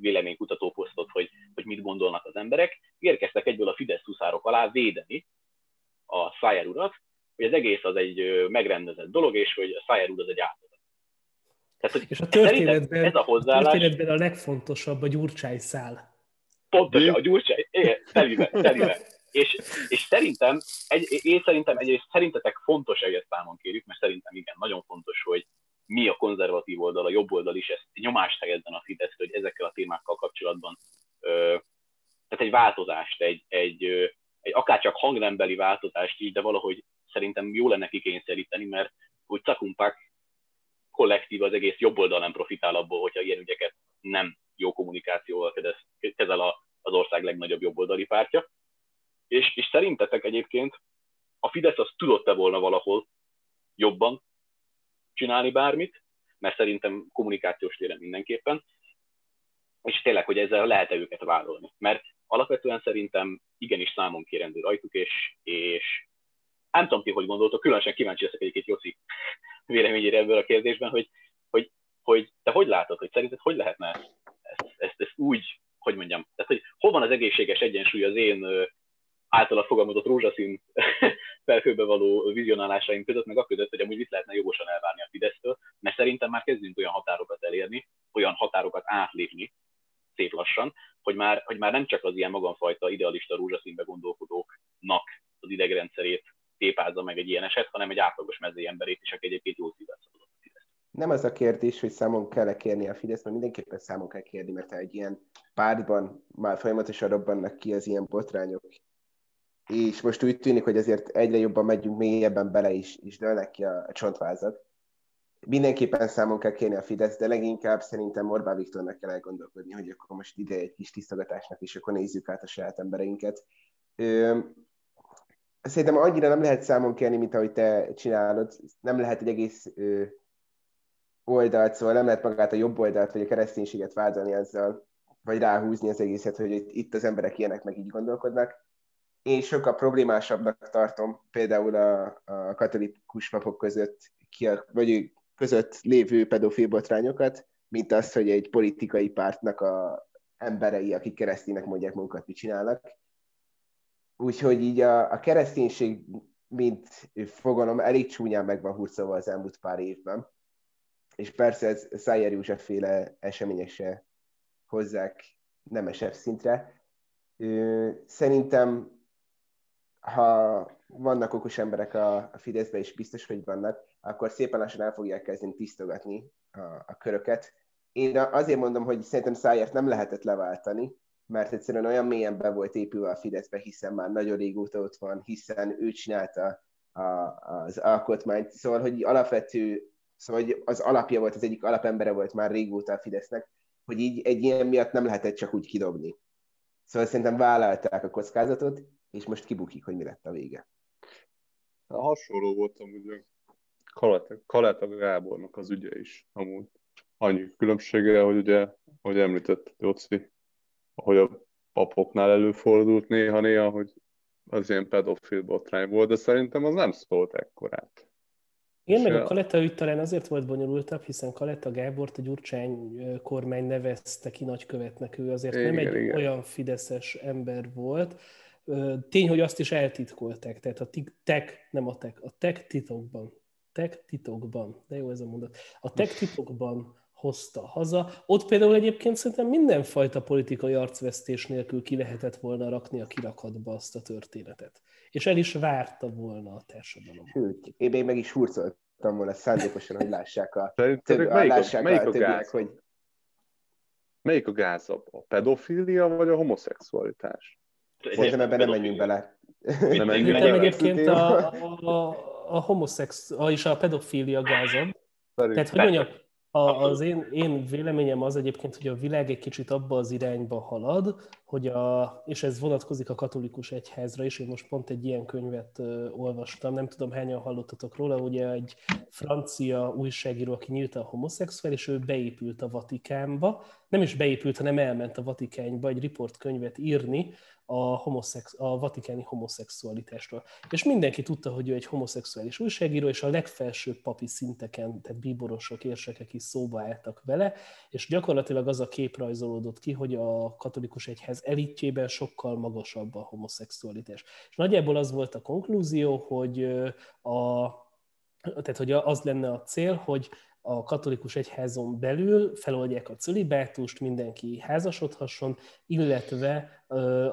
véleménykutató posztot, hogy, hogy mit gondolnak az emberek, érkeztek egyből a Fidesz huszárok alá védeni a Szájer urat, hogy az egész az egy megrendezett dolog, és hogy a Szájer úr az egy áldozat. Tehát, hogy és a történetben, ez a, hozzáállás, a történetben a legfontosabb a gyurcsány szál. Pontosan, a gyurcsány, telibe, telibe. És, és szerintem, egy, én szerintem egyrészt szerintetek fontos, hogy ezt számon kérjük, mert szerintem igen, nagyon fontos, hogy mi a konzervatív oldal, a jobb oldal is ezt nyomást helyezzen a Fidesz, hogy ezekkel a témákkal kapcsolatban ö, tehát egy változást, egy, egy, egy akárcsak hangrendbeli változást is, de valahogy szerintem jó lenne kikényszeríteni, mert úgy cakumpák kollektív az egész jobb oldal nem profitál abból, hogyha ilyen ügyeket nem jó kommunikációval kezel az ország legnagyobb jobboldali pártja. És, és szerintetek egyébként a Fidesz az tudott-e volna valahol jobban csinálni bármit, mert szerintem kommunikációs téren mindenképpen, és tényleg, hogy ezzel lehet-e őket vállalni. Mert alapvetően szerintem igenis számon kérendő rajtuk, és, és nem tudom ti, hogy gondoltok, különösen kíváncsi leszek egyébként Joszi véleményére ebből a kérdésben, hogy, hogy, hogy te hogy látod, hogy szerinted hogy lehetne ezt, ezt, ezt, úgy, hogy mondjam, tehát hogy hol van az egészséges egyensúly az én általa fogalmazott rózsaszín *laughs* felhőbe való vizionálásaim között, meg a között, hogy amúgy itt lehetne jogosan elvárni a Fidesztől, mert szerintem már kezdünk olyan határokat elérni, olyan határokat átlépni, szép lassan, hogy már, hogy már nem csak az ilyen magamfajta idealista rózsaszínbe gondolkodóknak az idegrendszerét tépázza meg egy ilyen eset, hanem egy átlagos mezei emberét is, aki egyébként jó szívvel szólott a Fidesz. Nem az a kérdés, hogy számon kell-e kérni a Fidesz, mert mindenképpen számon kell kérni, mert egy ilyen pártban már folyamatosan robbannak ki az ilyen botrányok, és most úgy tűnik, hogy azért egyre jobban megyünk mélyebben bele is, és dőlnek ki a, a csontvázak. Mindenképpen számon kell kérni a Fidesz, de leginkább szerintem Orbán Viktornak kell elgondolkodni, hogy akkor most ide egy kis tisztogatásnak, és akkor nézzük át a saját embereinket. Ö, szerintem annyira nem lehet számon kérni, mint ahogy te csinálod. Nem lehet egy egész ö, oldalt, szóval nem lehet magát a jobb oldalt, vagy a kereszténységet vádolni ezzel, vagy ráhúzni az egészet, hogy itt az emberek ilyenek meg így gondolkodnak én sokkal problémásabbnak tartom például a, a katolikus papok között, ki a, vagy között lévő pedofil botrányokat, mint az, hogy egy politikai pártnak a emberei, akik kereszténynek mondják magukat, mit csinálnak. Úgyhogy így a, a kereszténység, mint fogalom, elég csúnyán meg van hurcolva az elmúlt pár évben. És persze ez Szájer József féle események se hozzák nemesebb szintre. Szerintem ha vannak okos emberek a, Fideszben, és biztos, hogy vannak, akkor szépen lassan el fogják kezdeni tisztogatni a, a köröket. Én azért mondom, hogy szerintem Szájert nem lehetett leváltani, mert egyszerűen olyan mélyen be volt épülve a Fideszbe, hiszen már nagyon régóta ott van, hiszen ő csinálta a, az alkotmányt. Szóval, hogy alapvető, szóval hogy az alapja volt, az egyik alapembere volt már régóta a Fidesznek, hogy így egy ilyen miatt nem lehetett csak úgy kidobni. Szóval szerintem vállalták a kockázatot, és most kibukik, hogy mi lett a vége. Hasonló voltam ugye Kaleta, Kaleta Gábornak az ügye is amúgy. Annyi különbsége, hogy ugye, hogy említett Jóci, hogy a papoknál előfordult néha-néha, hogy az ilyen pedofil botrány volt, de szerintem az nem szólt ekkorát. Igen, meg a Kaleta ügy talán azért volt bonyolultabb, hiszen Kaleta Gábort a Gyurcsány kormány nevezte ki nagykövetnek, ő azért igen, nem egy igen. olyan fideszes ember volt, Tény, hogy azt is eltitkolták, tehát a tech, nem a tech, a tech titokban, tech titokban, de jó ez a mondat, a tech titokban hozta haza. Ott például egyébként szerintem mindenfajta politikai arcvesztés nélkül ki lehetett volna rakni a kirakatba azt a történetet. És el is várta volna a társadalom. Sőt, én még meg is hurcoltam volna szándékosan, hogy lássák a, több, melyik, lássák melyik a, a többiek, hogy... Melyik a gázabb? A pedofília vagy a homoszexualitás? Szerintem ebben nem menjünk bele. Nem menjünk bele. egyébként a, a, a homoszex, és a pedofília gázabb. Tehát, hogy mondjam, A, az én, én véleményem az egyébként, hogy a világ egy kicsit abba az irányba halad, hogy a, és ez vonatkozik a katolikus egyházra is, én most pont egy ilyen könyvet ö, olvastam, nem tudom hányan hallottatok róla, ugye egy francia újságíró, aki nyílt a homoszexuális, ő beépült a Vatikánba, nem is beépült, hanem elment a Vatikánba egy riportkönyvet írni, a, homoszex, a vatikáni homoszexualitásról. És mindenki tudta, hogy ő egy homoszexuális újságíró, és a legfelsőbb papi szinteken, tehát bíborosok, érsekek is szóba álltak vele, és gyakorlatilag az a kép rajzolódott ki, hogy a katolikus egyház elitjében sokkal magasabb a homoszexualitás. És nagyjából az volt a konklúzió, hogy a tehát, hogy az lenne a cél, hogy a katolikus egyházon belül feloldják a cölibátust, mindenki házasodhasson, illetve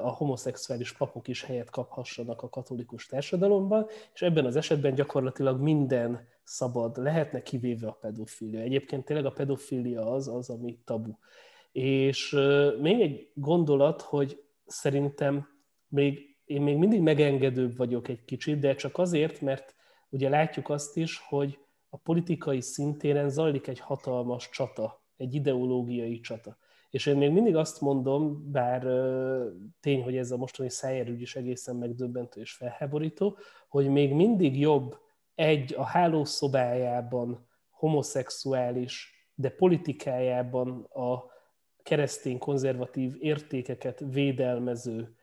a homoszexuális papok is helyet kaphassanak a katolikus társadalomban, és ebben az esetben gyakorlatilag minden szabad lehetne, kivéve a pedofília. Egyébként tényleg a pedofília az, az, ami tabu. És még egy gondolat, hogy szerintem még, én még mindig megengedőbb vagyok egy kicsit, de csak azért, mert ugye látjuk azt is, hogy a politikai szintéren zajlik egy hatalmas csata, egy ideológiai csata. És én még mindig azt mondom, bár tény, hogy ez a mostani szájérügy is egészen megdöbbentő és felháborító, hogy még mindig jobb egy a hálószobájában homoszexuális, de politikájában a keresztény konzervatív értékeket védelmező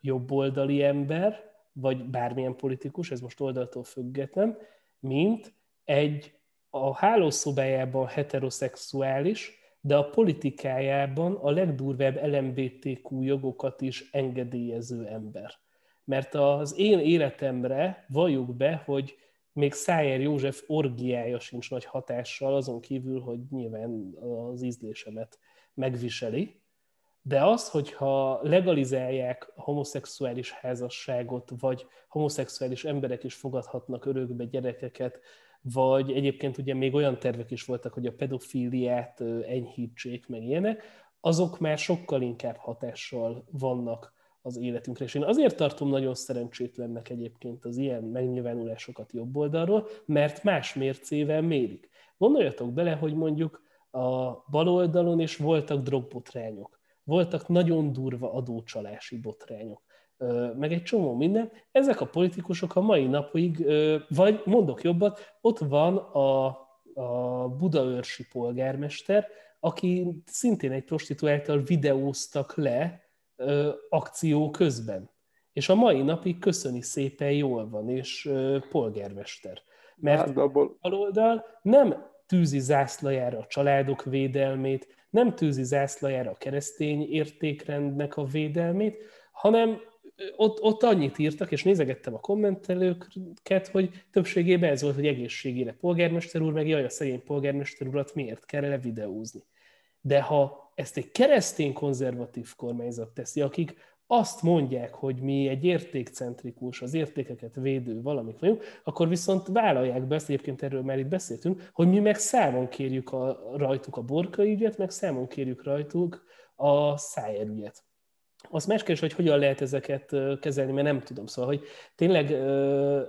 jobboldali ember, vagy bármilyen politikus, ez most oldaltól független, mint egy a hálószobájában heteroszexuális, de a politikájában a legdurvább LMBTQ jogokat is engedélyező ember. Mert az én életemre valljuk be, hogy még Szájer József orgiája sincs nagy hatással, azon kívül, hogy nyilván az ízlésemet megviseli. De az, hogyha legalizálják a homoszexuális házasságot, vagy homoszexuális emberek is fogadhatnak örökbe gyerekeket, vagy egyébként ugye még olyan tervek is voltak, hogy a pedofíliát enyhítsék, meg ilyenek, azok már sokkal inkább hatással vannak az életünkre. És én azért tartom nagyon szerencsétlennek egyébként az ilyen megnyilvánulásokat jobb oldalról, mert más mércével mérik. Gondoljatok bele, hogy mondjuk a bal oldalon is voltak drogbotrányok, voltak nagyon durva adócsalási botrányok, meg egy csomó minden. Ezek a politikusok a mai napig, vagy mondok jobbat, ott van a, a budaörsi polgármester, aki szintén egy prostituáltal videóztak le akció közben. És a mai napig köszöni szépen, jól van, és polgármester. Mert hát, abból... oldal nem tűzi zászlajára a családok védelmét, nem tűzi zászlajára a keresztény értékrendnek a védelmét, hanem ott, ott annyit írtak, és nézegettem a kommentelőket, hogy többségében ez volt, hogy egészségére polgármester úr, meg jaj, a szegény polgármester urat miért kell le videózni. De ha ezt egy keresztény konzervatív kormányzat teszi, akik azt mondják, hogy mi egy értékcentrikus, az értékeket védő valamik vagyunk, akkor viszont vállalják be, ezt egyébként erről már itt beszéltünk, hogy mi meg számon kérjük a, rajtuk a borkai ügyet, meg számon kérjük rajtuk a szájer ügyet. Az más kérdés, hogy hogyan lehet ezeket kezelni, mert nem tudom. Szóval, hogy tényleg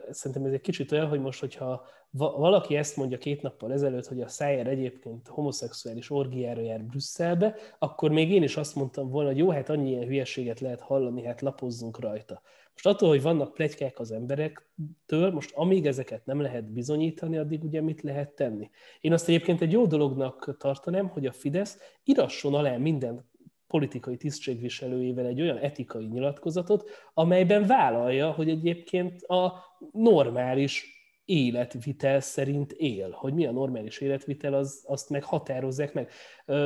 szerintem ez egy kicsit olyan, hogy most, hogyha valaki ezt mondja két nappal ezelőtt, hogy a Szájer egyébként homoszexuális orgiára jár Brüsszelbe, akkor még én is azt mondtam volna, hogy jó, hát annyi ilyen hülyeséget lehet hallani, hát lapozzunk rajta. Most attól, hogy vannak plegykák az emberektől, most amíg ezeket nem lehet bizonyítani, addig ugye mit lehet tenni? Én azt egyébként egy jó dolognak tartanám, hogy a Fidesz írasson alá minden politikai tisztségviselőjével egy olyan etikai nyilatkozatot, amelyben vállalja, hogy egyébként a normális életvitel szerint él. Hogy mi a normális életvitel, az, azt meg határozzák meg.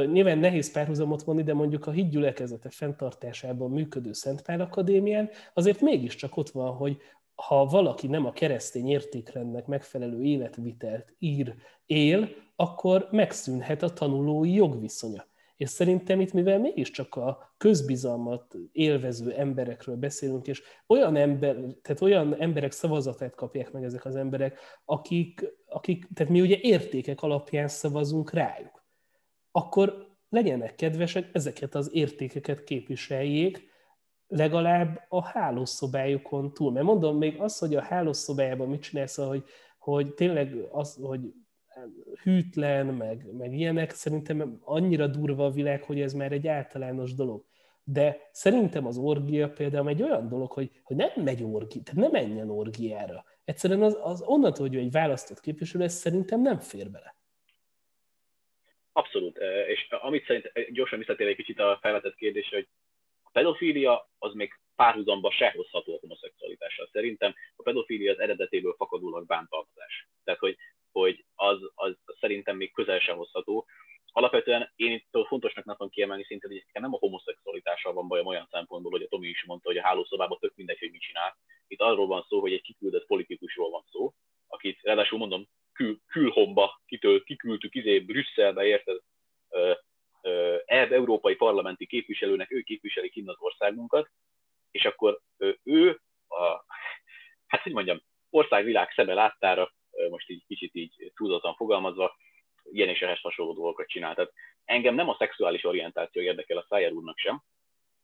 Nyilván nehéz párhuzamot mondani, de mondjuk a hídgyülekezete fenntartásában működő Szentpál Akadémián azért mégiscsak ott van, hogy ha valaki nem a keresztény értékrendnek megfelelő életvitelt ír, él, akkor megszűnhet a tanulói jogviszonya. És szerintem itt, mivel mégiscsak a közbizalmat élvező emberekről beszélünk, és olyan, ember, tehát olyan emberek szavazatát kapják meg ezek az emberek, akik, akik, tehát mi ugye értékek alapján szavazunk rájuk, akkor legyenek kedvesek, ezeket az értékeket képviseljék, legalább a hálószobájukon túl. Mert mondom, még az, hogy a hálószobájában mit csinálsz, hogy, hogy tényleg az, hogy hűtlen, meg, meg ilyenek, szerintem annyira durva a világ, hogy ez már egy általános dolog. De szerintem az orgia például egy olyan dolog, hogy, hogy nem megy orgi, tehát nem menjen orgiára. Egyszerűen az, az onnantól, hogy ő egy választott képviselő, ez szerintem nem fér bele. Abszolút. És amit szerint gyorsan visszatér egy kicsit a felvetett kérdésre, hogy a pedofília az még párhuzamba se hozható a homoszexualitással. Szerintem a pedofília az eredetéből fakadólag bántalmazás. Tehát, hogy, szerintem még közel sem hozható. Alapvetően én itt fontosnak nem kiemelni szintén, hogy nem a homoszexualitással van bajom olyan szempontból, hogy a Tomi is mondta, hogy a hálószobában tök mindegy, hogy mit csinál. Itt arról van szó, hogy egy kiküldött politikusról van szó, akit ráadásul mondom, kül, külhomba kitől kiküldtük izé Brüsszelbe, érted? Ebb európai parlamenti képviselőnek, ő képviseli kint az országunkat, és akkor ő, a, hát hogy mondjam, országvilág szeme láttára, most így kicsit így túlzottan fogalmazva, ilyen és ehhez hasonló dolgokat csinál. Tehát engem nem a szexuális orientáció érdekel a Szájer úrnak sem,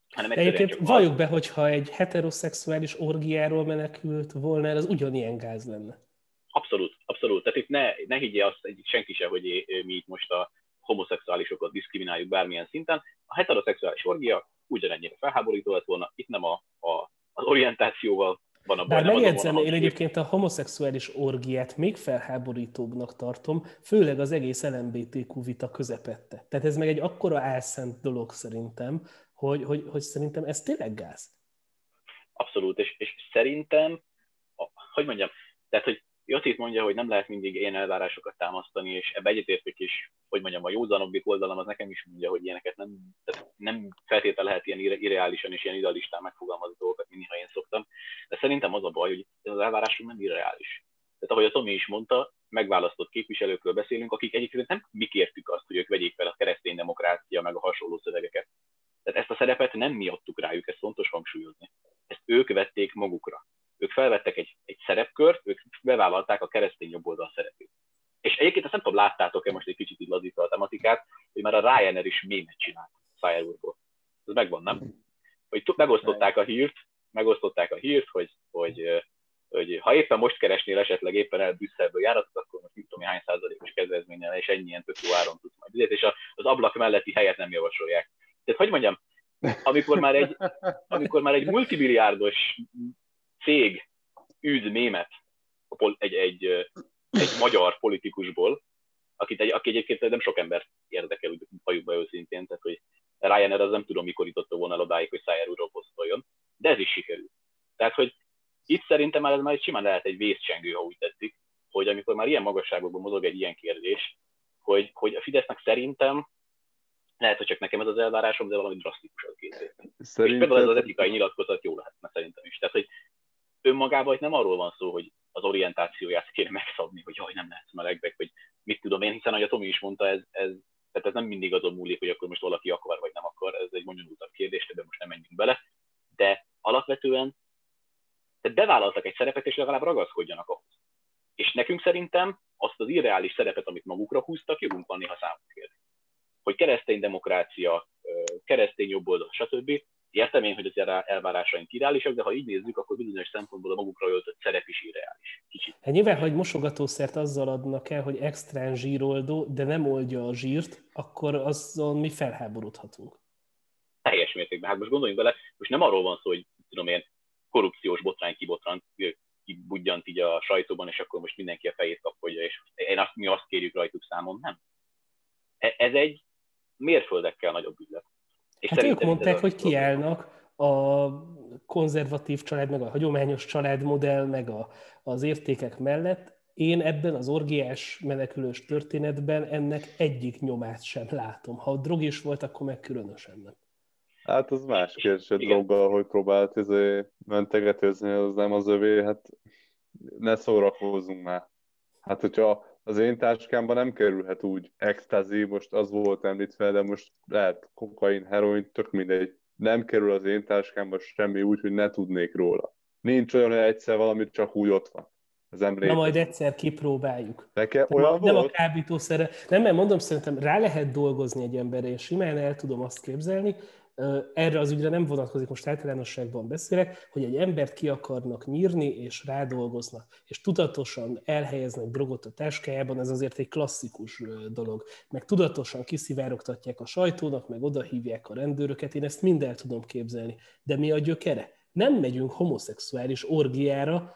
hanem Egyébként valljuk be, hogyha egy heteroszexuális orgiáról menekült volna, ez ugyanilyen gáz lenne. Abszolút, abszolút. Tehát itt ne, ne higgye azt egy, senki se, hogy mi itt most a homoszexuálisokat diszkrimináljuk bármilyen szinten. A heteroszexuális orgia ugyanennyire felháborító lett volna, itt nem a, a, az orientációval van a baj. Bár megjegyzem, én egyébként a homoszexuális orgiát még felháborítóbbnak tartom, főleg az egész LMBTQ vita közepette. Tehát ez meg egy akkora álszent dolog szerintem, hogy, hogy, hogy szerintem ez tényleg gáz. Abszolút, és, és szerintem, hogy mondjam, tehát, hogy Jocit mondja, hogy nem lehet mindig ilyen elvárásokat támasztani, és ebbe egyetértek is, hogy mondjam, a józanobbik oldalam az nekem is mondja, hogy ilyeneket nem, tehát nem feltétlenül lehet ilyen irreálisan és ilyen idealistán megfogalmazni dolgokat, mint ha én szoktam. De szerintem az a baj, hogy az elvárásunk nem irreális. Tehát ahogy a Tomi is mondta, megválasztott képviselőkről beszélünk, akik egyébként nem mi kértük azt, hogy ők vegyék fel a keresztény demokrácia meg a hasonló szövegeket. Tehát ezt a szerepet nem mi adtuk rájuk, ezt fontos hangsúlyozni. Ezt ők vették magukra ők felvettek egy, egy szerepkört, ők bevállalták a keresztény jobboldal szerepét. És egyébként ezt nem tudom, láttátok-e most egy kicsit így a tematikát, hogy már a Ryanair is mémet csinált Szájer úrból. Ez megvan, nem? Hogy megosztották a hírt, megosztották a hírt, hogy, hogy, hogy ha éppen most keresnél esetleg éppen el Brüsszelből járatot, akkor most mit tudom, hány százalékos kedvezménnyel, és ennyien tök jó áron tudsz majd és az ablak melletti helyet nem javasolják. Tehát hogy mondjam, amikor már egy, amikor már egy multimilliárdos cég űz mémet magyar politikusból, akit egy, aki egyébként nem sok ember érdekel, úgy valljuk be őszintén, tehát hogy Ryanair az nem tudom, mikor jutotta volna el odáig, hogy Szájer úrról posztoljon, de ez is sikerült. Tehát, hogy itt szerintem már ez már simán lehet egy vészcsengő, ha úgy tetszik, hogy amikor már ilyen magasságokban mozog egy ilyen kérdés, hogy, hogy a Fidesznek szerintem lehet, hogy csak nekem ez az elvárásom, de valami drasztikus az készít. Szerinted... És például ez az etikai nyilatkozat jó lehetne szerintem is. Tehát, hogy önmagában itt nem arról van szó, hogy az orientációját kéne megszabni, hogy jaj, nem lehetsz melegbek, vagy mit tudom én, hiszen ahogy a Tomi is mondta, ez, ez, tehát ez nem mindig azon múlik, hogy akkor most valaki akar, vagy nem akar, ez egy bonyolultabb kérdés, de most nem menjünk bele, de alapvetően tehát bevállaltak egy szerepet, és legalább ragaszkodjanak ahhoz. És nekünk szerintem azt az irreális szerepet, amit magukra húztak, jogunk van néha számunk kérni. Hogy keresztény demokrácia, keresztény jobboldal, stb Értem én, hogy az elvárásaink irreálisak, de ha így nézzük, akkor bizonyos szempontból a magukra öltött szerep is irreális. Nyilván, hogy mosogatószert azzal adnak el, hogy extrán zsíroldó, de nem oldja a zsírt, akkor azon mi felháborodhatunk. Teljes mértékben. Hát most gondoljunk bele, most nem arról van szó, hogy tudom én, korrupciós botrány kibotrant, kibudjant így a sajtóban, és akkor most mindenki a fejét kapja, és én azt, mi azt kérjük rajtuk számon, nem. E- ez egy mérföldekkel nagyobb ügylet. És hát ők mondták, hogy kiállnak a konzervatív család, meg a hagyományos családmodell, meg a, az értékek mellett. Én ebben az orgiás menekülős történetben ennek egyik nyomát sem látom. Ha a drog is volt, akkor meg különösen nem. Hát az más kérdés, hogy droggal, hogy próbált izé mentegetőzni, az nem az övé, hát ne szórakozzunk már. Hát, hogyha az én táskámban nem kerülhet úgy extazi, most az volt említve, de most lehet kokain, heroin, tök mindegy. Nem kerül az én táskámba semmi úgy, hogy ne tudnék róla. Nincs olyan, hogy egyszer valamit csak úgy ott van. Az Na majd egyszer kipróbáljuk. Neke olyan nem volt? a kábítószere. Nem, mert mondom, szerintem rá lehet dolgozni egy emberre, és simán el tudom azt képzelni, erre az ügyre nem vonatkozik, most általánosságban beszélek, hogy egy embert ki akarnak nyírni, és rádolgoznak, és tudatosan elhelyeznek drogot a táskájában, ez azért egy klasszikus dolog. Meg tudatosan kiszivárogtatják a sajtónak, meg odahívják a rendőröket, én ezt mind el tudom képzelni. De mi a gyökere? Nem megyünk homoszexuális orgiára,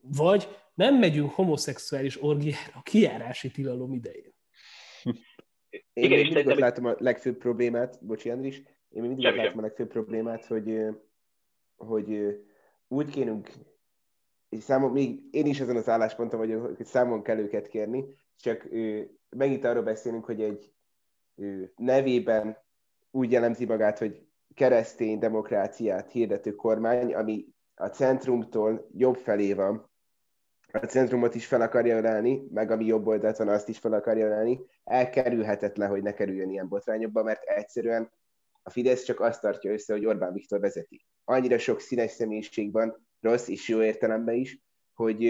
vagy nem megyünk homoszexuális orgiára a kiárási tilalom idején. Én Igen, mindig ott látom a legfőbb problémát, bocsi Andris, én mindig ott látom a legfőbb problémát, hogy, hogy úgy kénünk, és számom, még én is ezen az állásponton vagyok, hogy számon kell őket kérni, csak megint arról beszélünk, hogy egy nevében úgy jellemzi magát, hogy keresztény demokráciát hirdető kormány, ami a centrumtól jobb felé van, a centrumot is fel akarja ölelni, meg ami jobb oldalt van, azt is fel akarja ölelni, elkerülhetetlen, hogy ne kerüljön ilyen botrányokba, mert egyszerűen a Fidesz csak azt tartja össze, hogy Orbán Viktor vezeti. Annyira sok színes személyiség van, rossz és jó értelemben is, hogy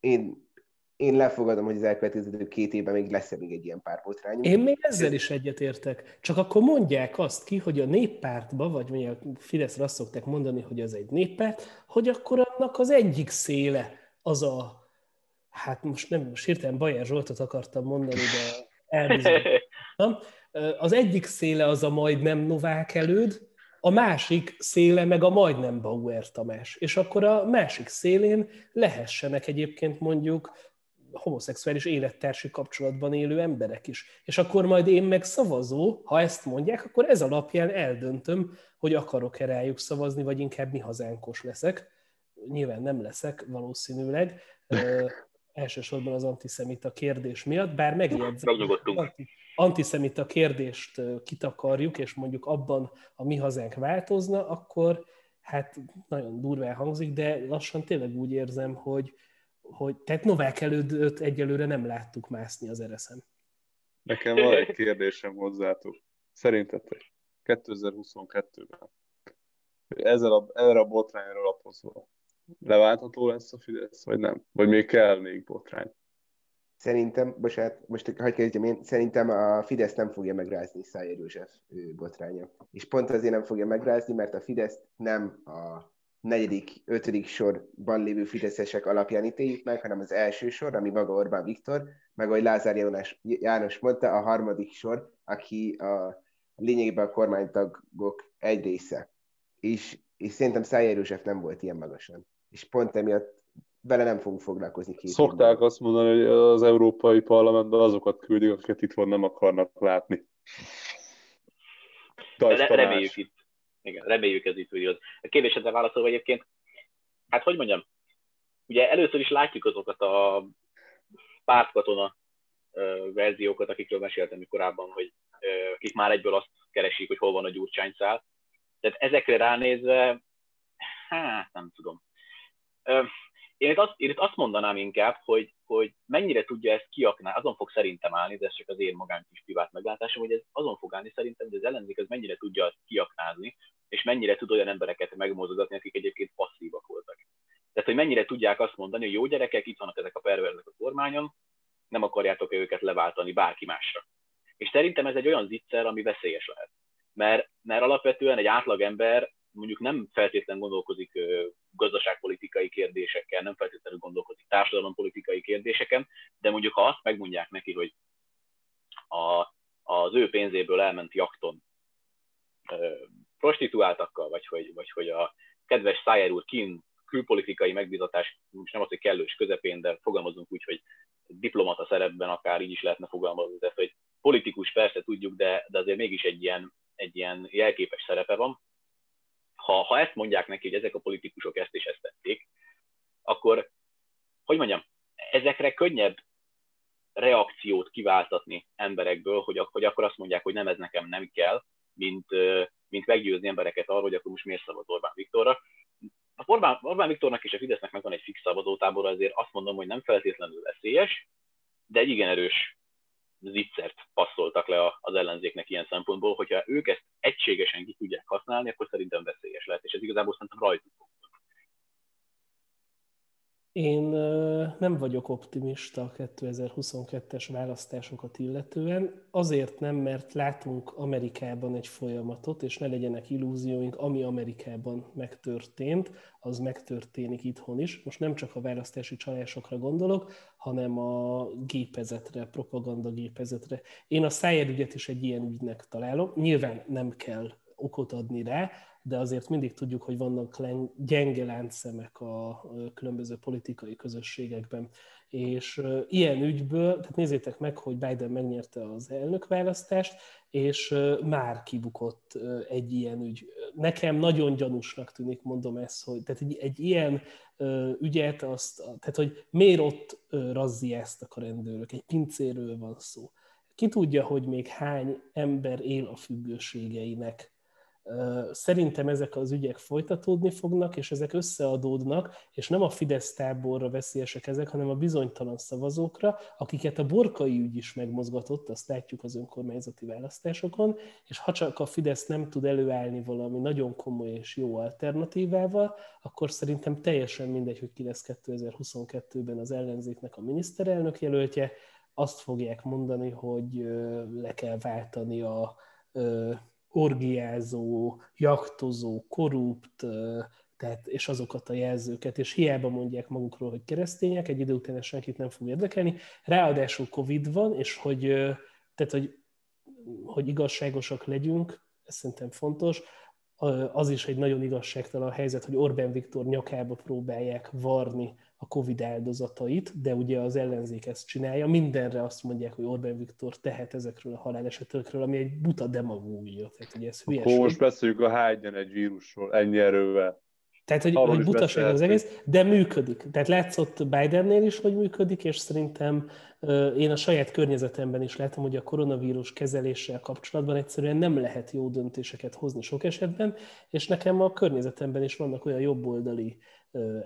én, én lefogadom, hogy az elkövetkező két évben még lesz még egy ilyen párbotrányunk. Én még ezzel is egyetértek. Csak akkor mondják azt ki, hogy a néppártba, vagy mondjuk a Fideszre azt szokták mondani, hogy az egy néppárt, hogy akkor annak az egyik széle az a, hát most nem, most hirtelen Bajer Zsoltot akartam mondani, de elbizonyítottam. *laughs* Az egyik széle az a majdnem Novák előd, a másik széle meg a majdnem Bauer Tamás. És akkor a másik szélén lehessenek egyébként mondjuk homoszexuális élettársi kapcsolatban élő emberek is. És akkor majd én meg szavazó, ha ezt mondják, akkor ez alapján eldöntöm, hogy akarok-e rájuk szavazni, vagy inkább mi hazánkos leszek. Nyilván nem leszek valószínűleg, elsősorban az antiszemita kérdés miatt, bár megjegyzem, antiszemita kérdést kitakarjuk, és mondjuk abban a mi hazánk változna, akkor hát nagyon durván hangzik, de lassan tényleg úgy érzem, hogy, hogy tehát Novák elődöt egyelőre nem láttuk mászni az ereszem. Nekem van egy kérdésem hozzátok. Szerintetek 2022-ben ezzel a, erre a botrányra lapozva leváltható lesz a Fidesz, vagy nem? Vagy még kell még botrány? Szerintem, bocsánat, most hagyd kezdjem én, szerintem a Fidesz nem fogja megrázni Szájer József botránya. És pont azért nem fogja megrázni, mert a Fidesz nem a negyedik, ötödik sorban lévő fideszesek alapján ítéljük meg, hanem az első sor, ami maga Orbán Viktor, meg ahogy Lázár János, mondta, a harmadik sor, aki a lényegében a kormánytagok egy része. És, és szerintem Szájer József nem volt ilyen magasan és pont emiatt vele nem fogunk foglalkozni két Szokták évben. azt mondani, hogy az Európai Parlamentben azokat küldik, akiket itt van nem akarnak látni. Re- reméljük itt. Igen, reméljük ez itt úgy A kérdésedre válaszolva egyébként, hát hogy mondjam, ugye először is látjuk azokat a pártkatona verziókat, akikről meséltem korábban, hogy akik már egyből azt keresik, hogy hol van a gyurcsányszál. Tehát ezekre ránézve, hát nem tudom. Én itt, azt, én itt azt mondanám inkább, hogy, hogy mennyire tudja ezt kiaknázni, azon fog szerintem állni, de ez csak az én magán kis privát meglátásom, hogy ez azon fog állni szerintem, hogy az ellenzék az mennyire tudja azt kiaknázni, és mennyire tud olyan embereket megmozgatni, akik egyébként passzívak voltak. Tehát, hogy mennyire tudják azt mondani, hogy jó gyerekek, itt vannak ezek a perverzek a kormányon, nem akarjátok őket leváltani bárki másra. És szerintem ez egy olyan zicser, ami veszélyes lehet. Mert, mert alapvetően egy átlagember mondjuk nem feltétlenül gondolkozik gazdaságpolitikai kérdésekkel, nem feltétlenül gondolkozik társadalompolitikai kérdéseken, de mondjuk ha azt megmondják neki, hogy a, az ő pénzéből elment jakton prostituáltakkal, vagy hogy, vagy hogy a kedves Szájer úr kín külpolitikai megbizatás, most nem az, hogy kellős közepén, de fogalmazunk úgy, hogy diplomata szerepben akár így is lehetne fogalmazni, tehát hogy politikus persze tudjuk, de, de azért mégis egy ilyen, egy ilyen jelképes szerepe van, ha, ha ezt mondják neki, hogy ezek a politikusok ezt és ezt tették, akkor, hogy mondjam, ezekre könnyebb reakciót kiváltatni emberekből, hogy, hogy akkor azt mondják, hogy nem, ez nekem nem kell, mint, mint meggyőzni embereket arról, hogy akkor most miért szavaz Orbán Viktorra. A Orbán, Orbán Viktornak és a Fidesznek megvan egy fix szavazótábor, azért azt mondom, hogy nem feltétlenül veszélyes, de egy igen erős zicsert passzoltak le az ellenzéknek ilyen szempontból, hogyha ők ezt egységesen ki tudják használni, akkor szerintem veszélyes lehet, és ez igazából szerintem rajtuk fog. Én nem vagyok optimista a 2022-es választásokat illetően. Azért nem, mert látunk Amerikában egy folyamatot, és ne legyenek illúzióink, ami Amerikában megtörtént, az megtörténik itthon is. Most nem csak a választási csalásokra gondolok, hanem a gépezetre, propaganda gépezetre. Én a Szájer is egy ilyen ügynek találom. Nyilván nem kell okot adni rá, de azért mindig tudjuk, hogy vannak gyenge láncszemek a különböző politikai közösségekben. És ilyen ügyből, tehát nézzétek meg, hogy Biden megnyerte az elnökválasztást, és már kibukott egy ilyen ügy. Nekem nagyon gyanúsnak tűnik, mondom ezt, hogy tehát egy, egy ilyen ügyet, azt, tehát hogy miért ott razziáztak a rendőrök, egy pincéről van szó. Ki tudja, hogy még hány ember él a függőségeinek Szerintem ezek az ügyek folytatódni fognak, és ezek összeadódnak, és nem a Fidesz táborra veszélyesek ezek, hanem a bizonytalan szavazókra, akiket a borkai ügy is megmozgatott, azt látjuk az önkormányzati választásokon, és ha csak a Fidesz nem tud előállni valami nagyon komoly és jó alternatívával, akkor szerintem teljesen mindegy, hogy ki lesz 2022-ben az ellenzéknek a miniszterelnök jelöltje, azt fogják mondani, hogy le kell váltani a orgiázó, jaktozó, korrupt, tehát, és azokat a jelzőket, és hiába mondják magukról, hogy keresztények, egy idő után senkit nem fog érdekelni. Ráadásul Covid van, és hogy, tehát, hogy, hogy igazságosak legyünk, ez szerintem fontos, az is egy nagyon igazságtalan helyzet, hogy Orbán Viktor nyakába próbálják varni a Covid áldozatait, de ugye az ellenzék ezt csinálja. Mindenre azt mondják, hogy Orbán Viktor tehet ezekről a halálesetekről, ami egy buta demagógia. Tehát, ugye ez Akkor most beszéljük a hágyan egy vírusról, ennyi erővel. Tehát, hogy, hogy butaság az egész, de működik. Tehát látszott Bidennél is, hogy működik, és szerintem én a saját környezetemben is látom, hogy a koronavírus kezeléssel kapcsolatban egyszerűen nem lehet jó döntéseket hozni sok esetben, és nekem a környezetemben is vannak olyan jobboldali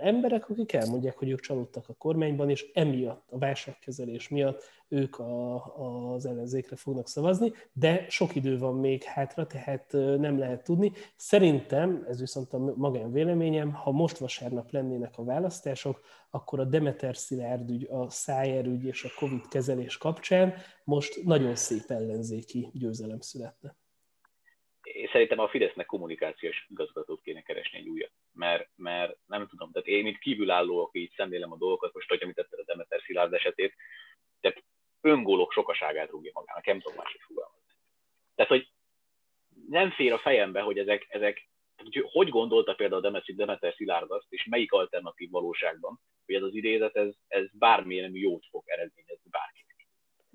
emberek, akik elmondják, hogy ők csalódtak a kormányban, és emiatt, a válságkezelés miatt ők a, az ellenzékre fognak szavazni, de sok idő van még hátra, tehát nem lehet tudni. Szerintem, ez viszont a magán véleményem, ha most vasárnap lennének a választások, akkor a Demeter Szilárd ügy, a Szájer ügy és a Covid kezelés kapcsán most nagyon szép ellenzéki győzelem születne én szerintem a Fidesznek kommunikációs igazgatót kéne keresni egy újat, mert, mert nem tudom, tehát én mint kívülálló, aki így szemlélem a dolgokat, most hogy említetted a Demeter Szilárd esetét, tehát öngólok sokaságát rúgja magának, nem tudom másik fogalmazni. Tehát, hogy nem fér a fejembe, hogy ezek, ezek hogy, hogy gondolta például a Demeter Szilárd azt, és melyik alternatív valóságban, hogy ez az idézet, ez, ez bármilyen jót fog eredményezni bárkinek.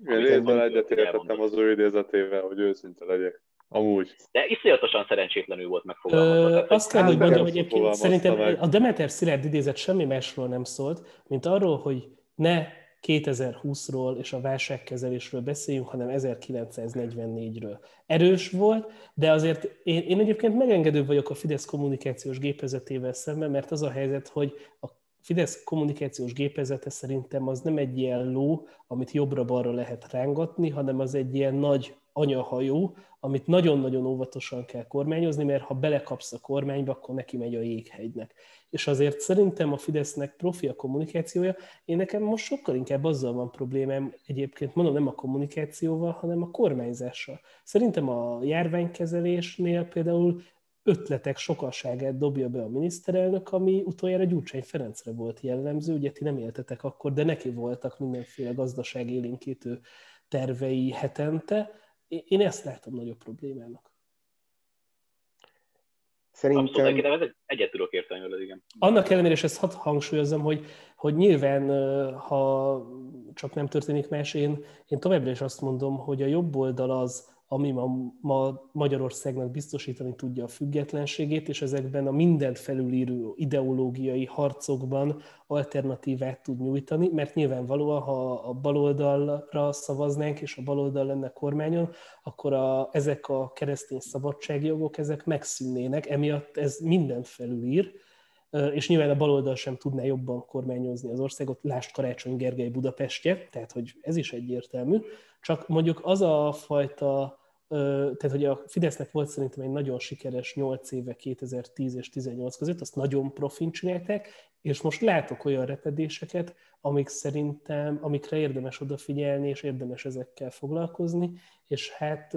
Én részben egyetértettem az ő idézetével, hogy őszinte legyek. Amúgy. De iszonyatosan szerencsétlenül volt megfogalmazva. Ö, azt kell, hogy mondjam, hogy egyébként szerintem meg. a Demeter Szilárd idézet semmi másról nem szólt, mint arról, hogy ne 2020-ról és a válságkezelésről beszéljünk, hanem 1944-ről. Erős volt, de azért én, én egyébként megengedő vagyok a Fidesz kommunikációs gépezetével szemben, mert az a helyzet, hogy a Fidesz kommunikációs gépezete szerintem az nem egy ilyen ló, amit jobbra-balra lehet rángatni, hanem az egy ilyen nagy anyahajó, amit nagyon-nagyon óvatosan kell kormányozni, mert ha belekapsz a kormányba, akkor neki megy a jéghegynek. És azért szerintem a Fidesznek profi a kommunikációja. Én nekem most sokkal inkább azzal van problémám, egyébként mondom nem a kommunikációval, hanem a kormányzással. Szerintem a járványkezelésnél például ötletek sokaságát dobja be a miniszterelnök, ami utoljára Gyurcsány Ferencre volt jellemző, ugye ti nem éltetek akkor, de neki voltak mindenféle gazdaság élénkítő tervei hetente, én ezt látom nagyobb problémának. Szerintem... Abszolút, egyet tudok érteni veled, igen. Annak ellenére, és ezt hadd hangsúlyozom, hogy, hogy nyilván, ha csak nem történik más, én, én továbbra is azt mondom, hogy a jobb oldal az, ami ma, ma Magyarországnak biztosítani tudja a függetlenségét, és ezekben a mindent felülíró ideológiai harcokban alternatívát tud nyújtani, mert nyilvánvalóan, ha a baloldalra szavaznánk, és a baloldal lenne kormányon, akkor a, ezek a keresztény szabadságjogok, ezek megszűnnének, emiatt ez mindent felülír, és nyilván a baloldal sem tudná jobban kormányozni az országot, lást Karácsony Gergely Budapestje, tehát hogy ez is egyértelmű, csak mondjuk az a fajta tehát hogy a Fidesznek volt szerintem egy nagyon sikeres 8 éve 2010 és 18 között, azt nagyon profin csinálták, És most látok olyan repedéseket, amik szerintem, amikre érdemes odafigyelni, és érdemes ezekkel foglalkozni, és hát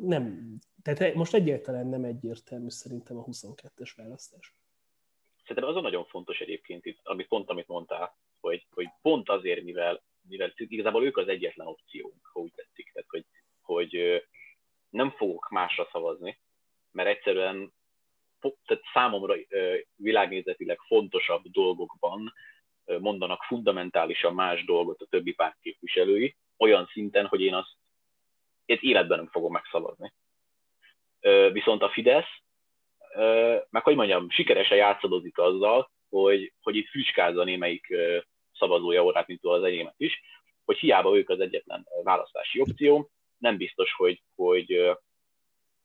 nem, tehát most egyáltalán nem egyértelmű szerintem a 22-es választás. Szerintem az a nagyon fontos egyébként itt, amit pont amit mondtál, hogy, hogy pont azért, mivel, mivel igazából ők az egyetlen opciónk, ha úgy tetszik, tehát hogy, hogy nem fogok másra szavazni, mert egyszerűen tehát számomra világnézetileg fontosabb dolgokban mondanak fundamentálisan más dolgot a többi párt képviselői, olyan szinten, hogy én azt én életben nem fogom megszavazni. Viszont a Fidesz, meg hogy mondjam, sikeresen játszadozik azzal, hogy, hogy itt füskázza némelyik szavazója orrát, mint az enyémet is, hogy hiába ők az egyetlen választási opció, nem biztos, hogy, hogy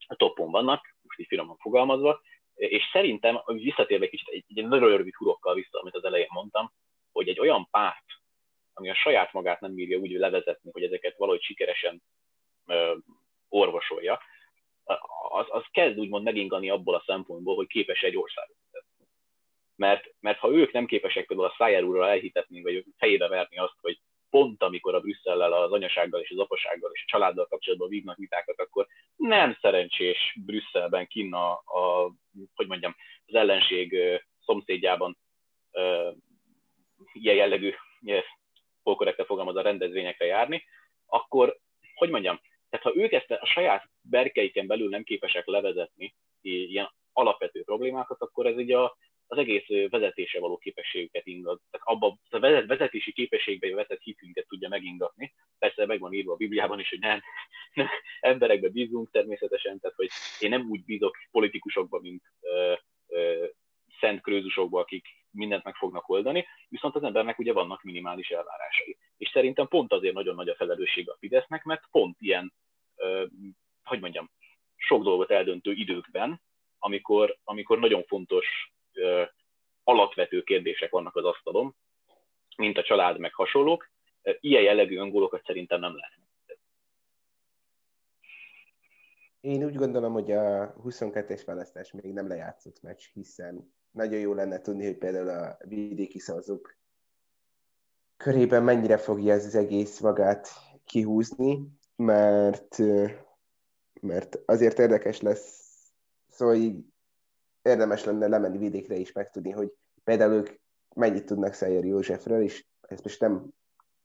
a topon vannak, most így finoman fogalmazva, és szerintem, visszatérve kicsit egy, egy nagyon rövid hurokkal vissza, amit az elején mondtam, hogy egy olyan párt, ami a saját magát nem bírja úgy levezetni, hogy ezeket valahogy sikeresen ö, orvosolja, az, az kezd úgymond megingani abból a szempontból, hogy képes egy országot. Mert, mert ha ők nem képesek például a Szájer úrral elhitetni, vagy fejébe verni azt, hogy pont amikor a Brüsszellel, az anyasággal és az apasággal és a családdal kapcsolatban vívnak vitákat, akkor nem szerencsés Brüsszelben kinn a, a hogy mondjam, az ellenség szomszédjában ilyen jellegű, polkorrekte fogalmaz a rendezvényekre járni, akkor, hogy mondjam, tehát ha ők ezt a saját berkeiken belül nem képesek levezetni ilyen alapvető problémákat, akkor ez ugye a, az egész vezetése való képességüket ingat. Tehát abba a vezetési képességbe vetett hitünket tudja megingatni. Persze meg van írva a Bibliában is, hogy nem, nem emberekbe bízunk természetesen, tehát hogy én nem úgy bízok politikusokba, mint ö, ö, szent krőzusokba, akik mindent meg fognak oldani, viszont az embernek ugye vannak minimális elvárásai. És szerintem pont azért nagyon nagy a felelősség a Fidesznek, mert pont ilyen, ö, hogy mondjam, sok dolgot eldöntő időkben, amikor, amikor nagyon fontos alapvető kérdések vannak az asztalon, mint a család, meg hasonlók, ilyen jellegű öngólokat szerintem nem lehet. Én úgy gondolom, hogy a 22-es választás még nem lejátszott meccs, hiszen nagyon jó lenne tudni, hogy például a vidéki szavazók körében mennyire fogja ez az egész magát kihúzni, mert, mert azért érdekes lesz, szóval érdemes lenne lemenni vidékre is megtudni, hogy például ők mennyit tudnak Szájer Józsefről, és ezt most nem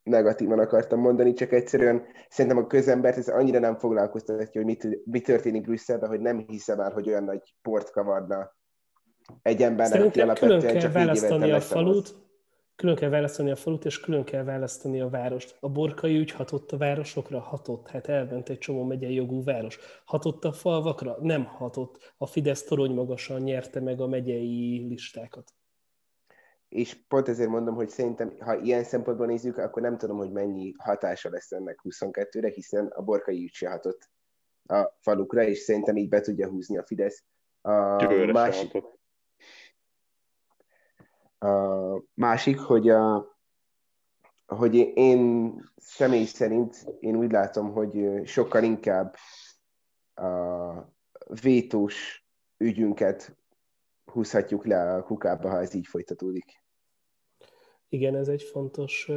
negatívan akartam mondani, csak egyszerűen szerintem a közembert ez annyira nem foglalkoztatja, hogy mit, mi történik Brüsszelben, hogy nem hiszem el, hogy olyan nagy port kavarna egy embernek, Szerintem külön kell választani a falut, külön kell választani a falut, és külön kell választani a várost. A borkai ügy hatott a városokra? Hatott. Hát elment egy csomó megyei jogú város. Hatott a falvakra? Nem hatott. A Fidesz torony magasan nyerte meg a megyei listákat. És pont ezért mondom, hogy szerintem, ha ilyen szempontból nézzük, akkor nem tudom, hogy mennyi hatása lesz ennek 22-re, hiszen a borkai ügy se hatott a falukra, és szerintem így be tudja húzni a Fidesz. A másik, másik, hogy, a, hogy én személy szerint én úgy látom, hogy sokkal inkább a vétós ügyünket húzhatjuk le a kukába, ha ez így folytatódik. Igen, ez egy fontos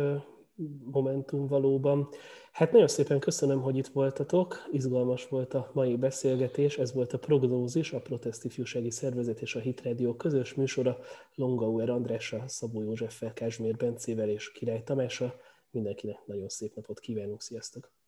momentum valóban. Hát nagyon szépen köszönöm, hogy itt voltatok, izgalmas volt a mai beszélgetés, ez volt a Prognózis, a Protest Ifjúsági Szervezet és a Hit Radio közös műsora Longauer Andrással, Szabó Józseffel, Kázsmér Bencével és Király Tamással. Mindenkinek nagyon szép napot kívánunk, sziasztok!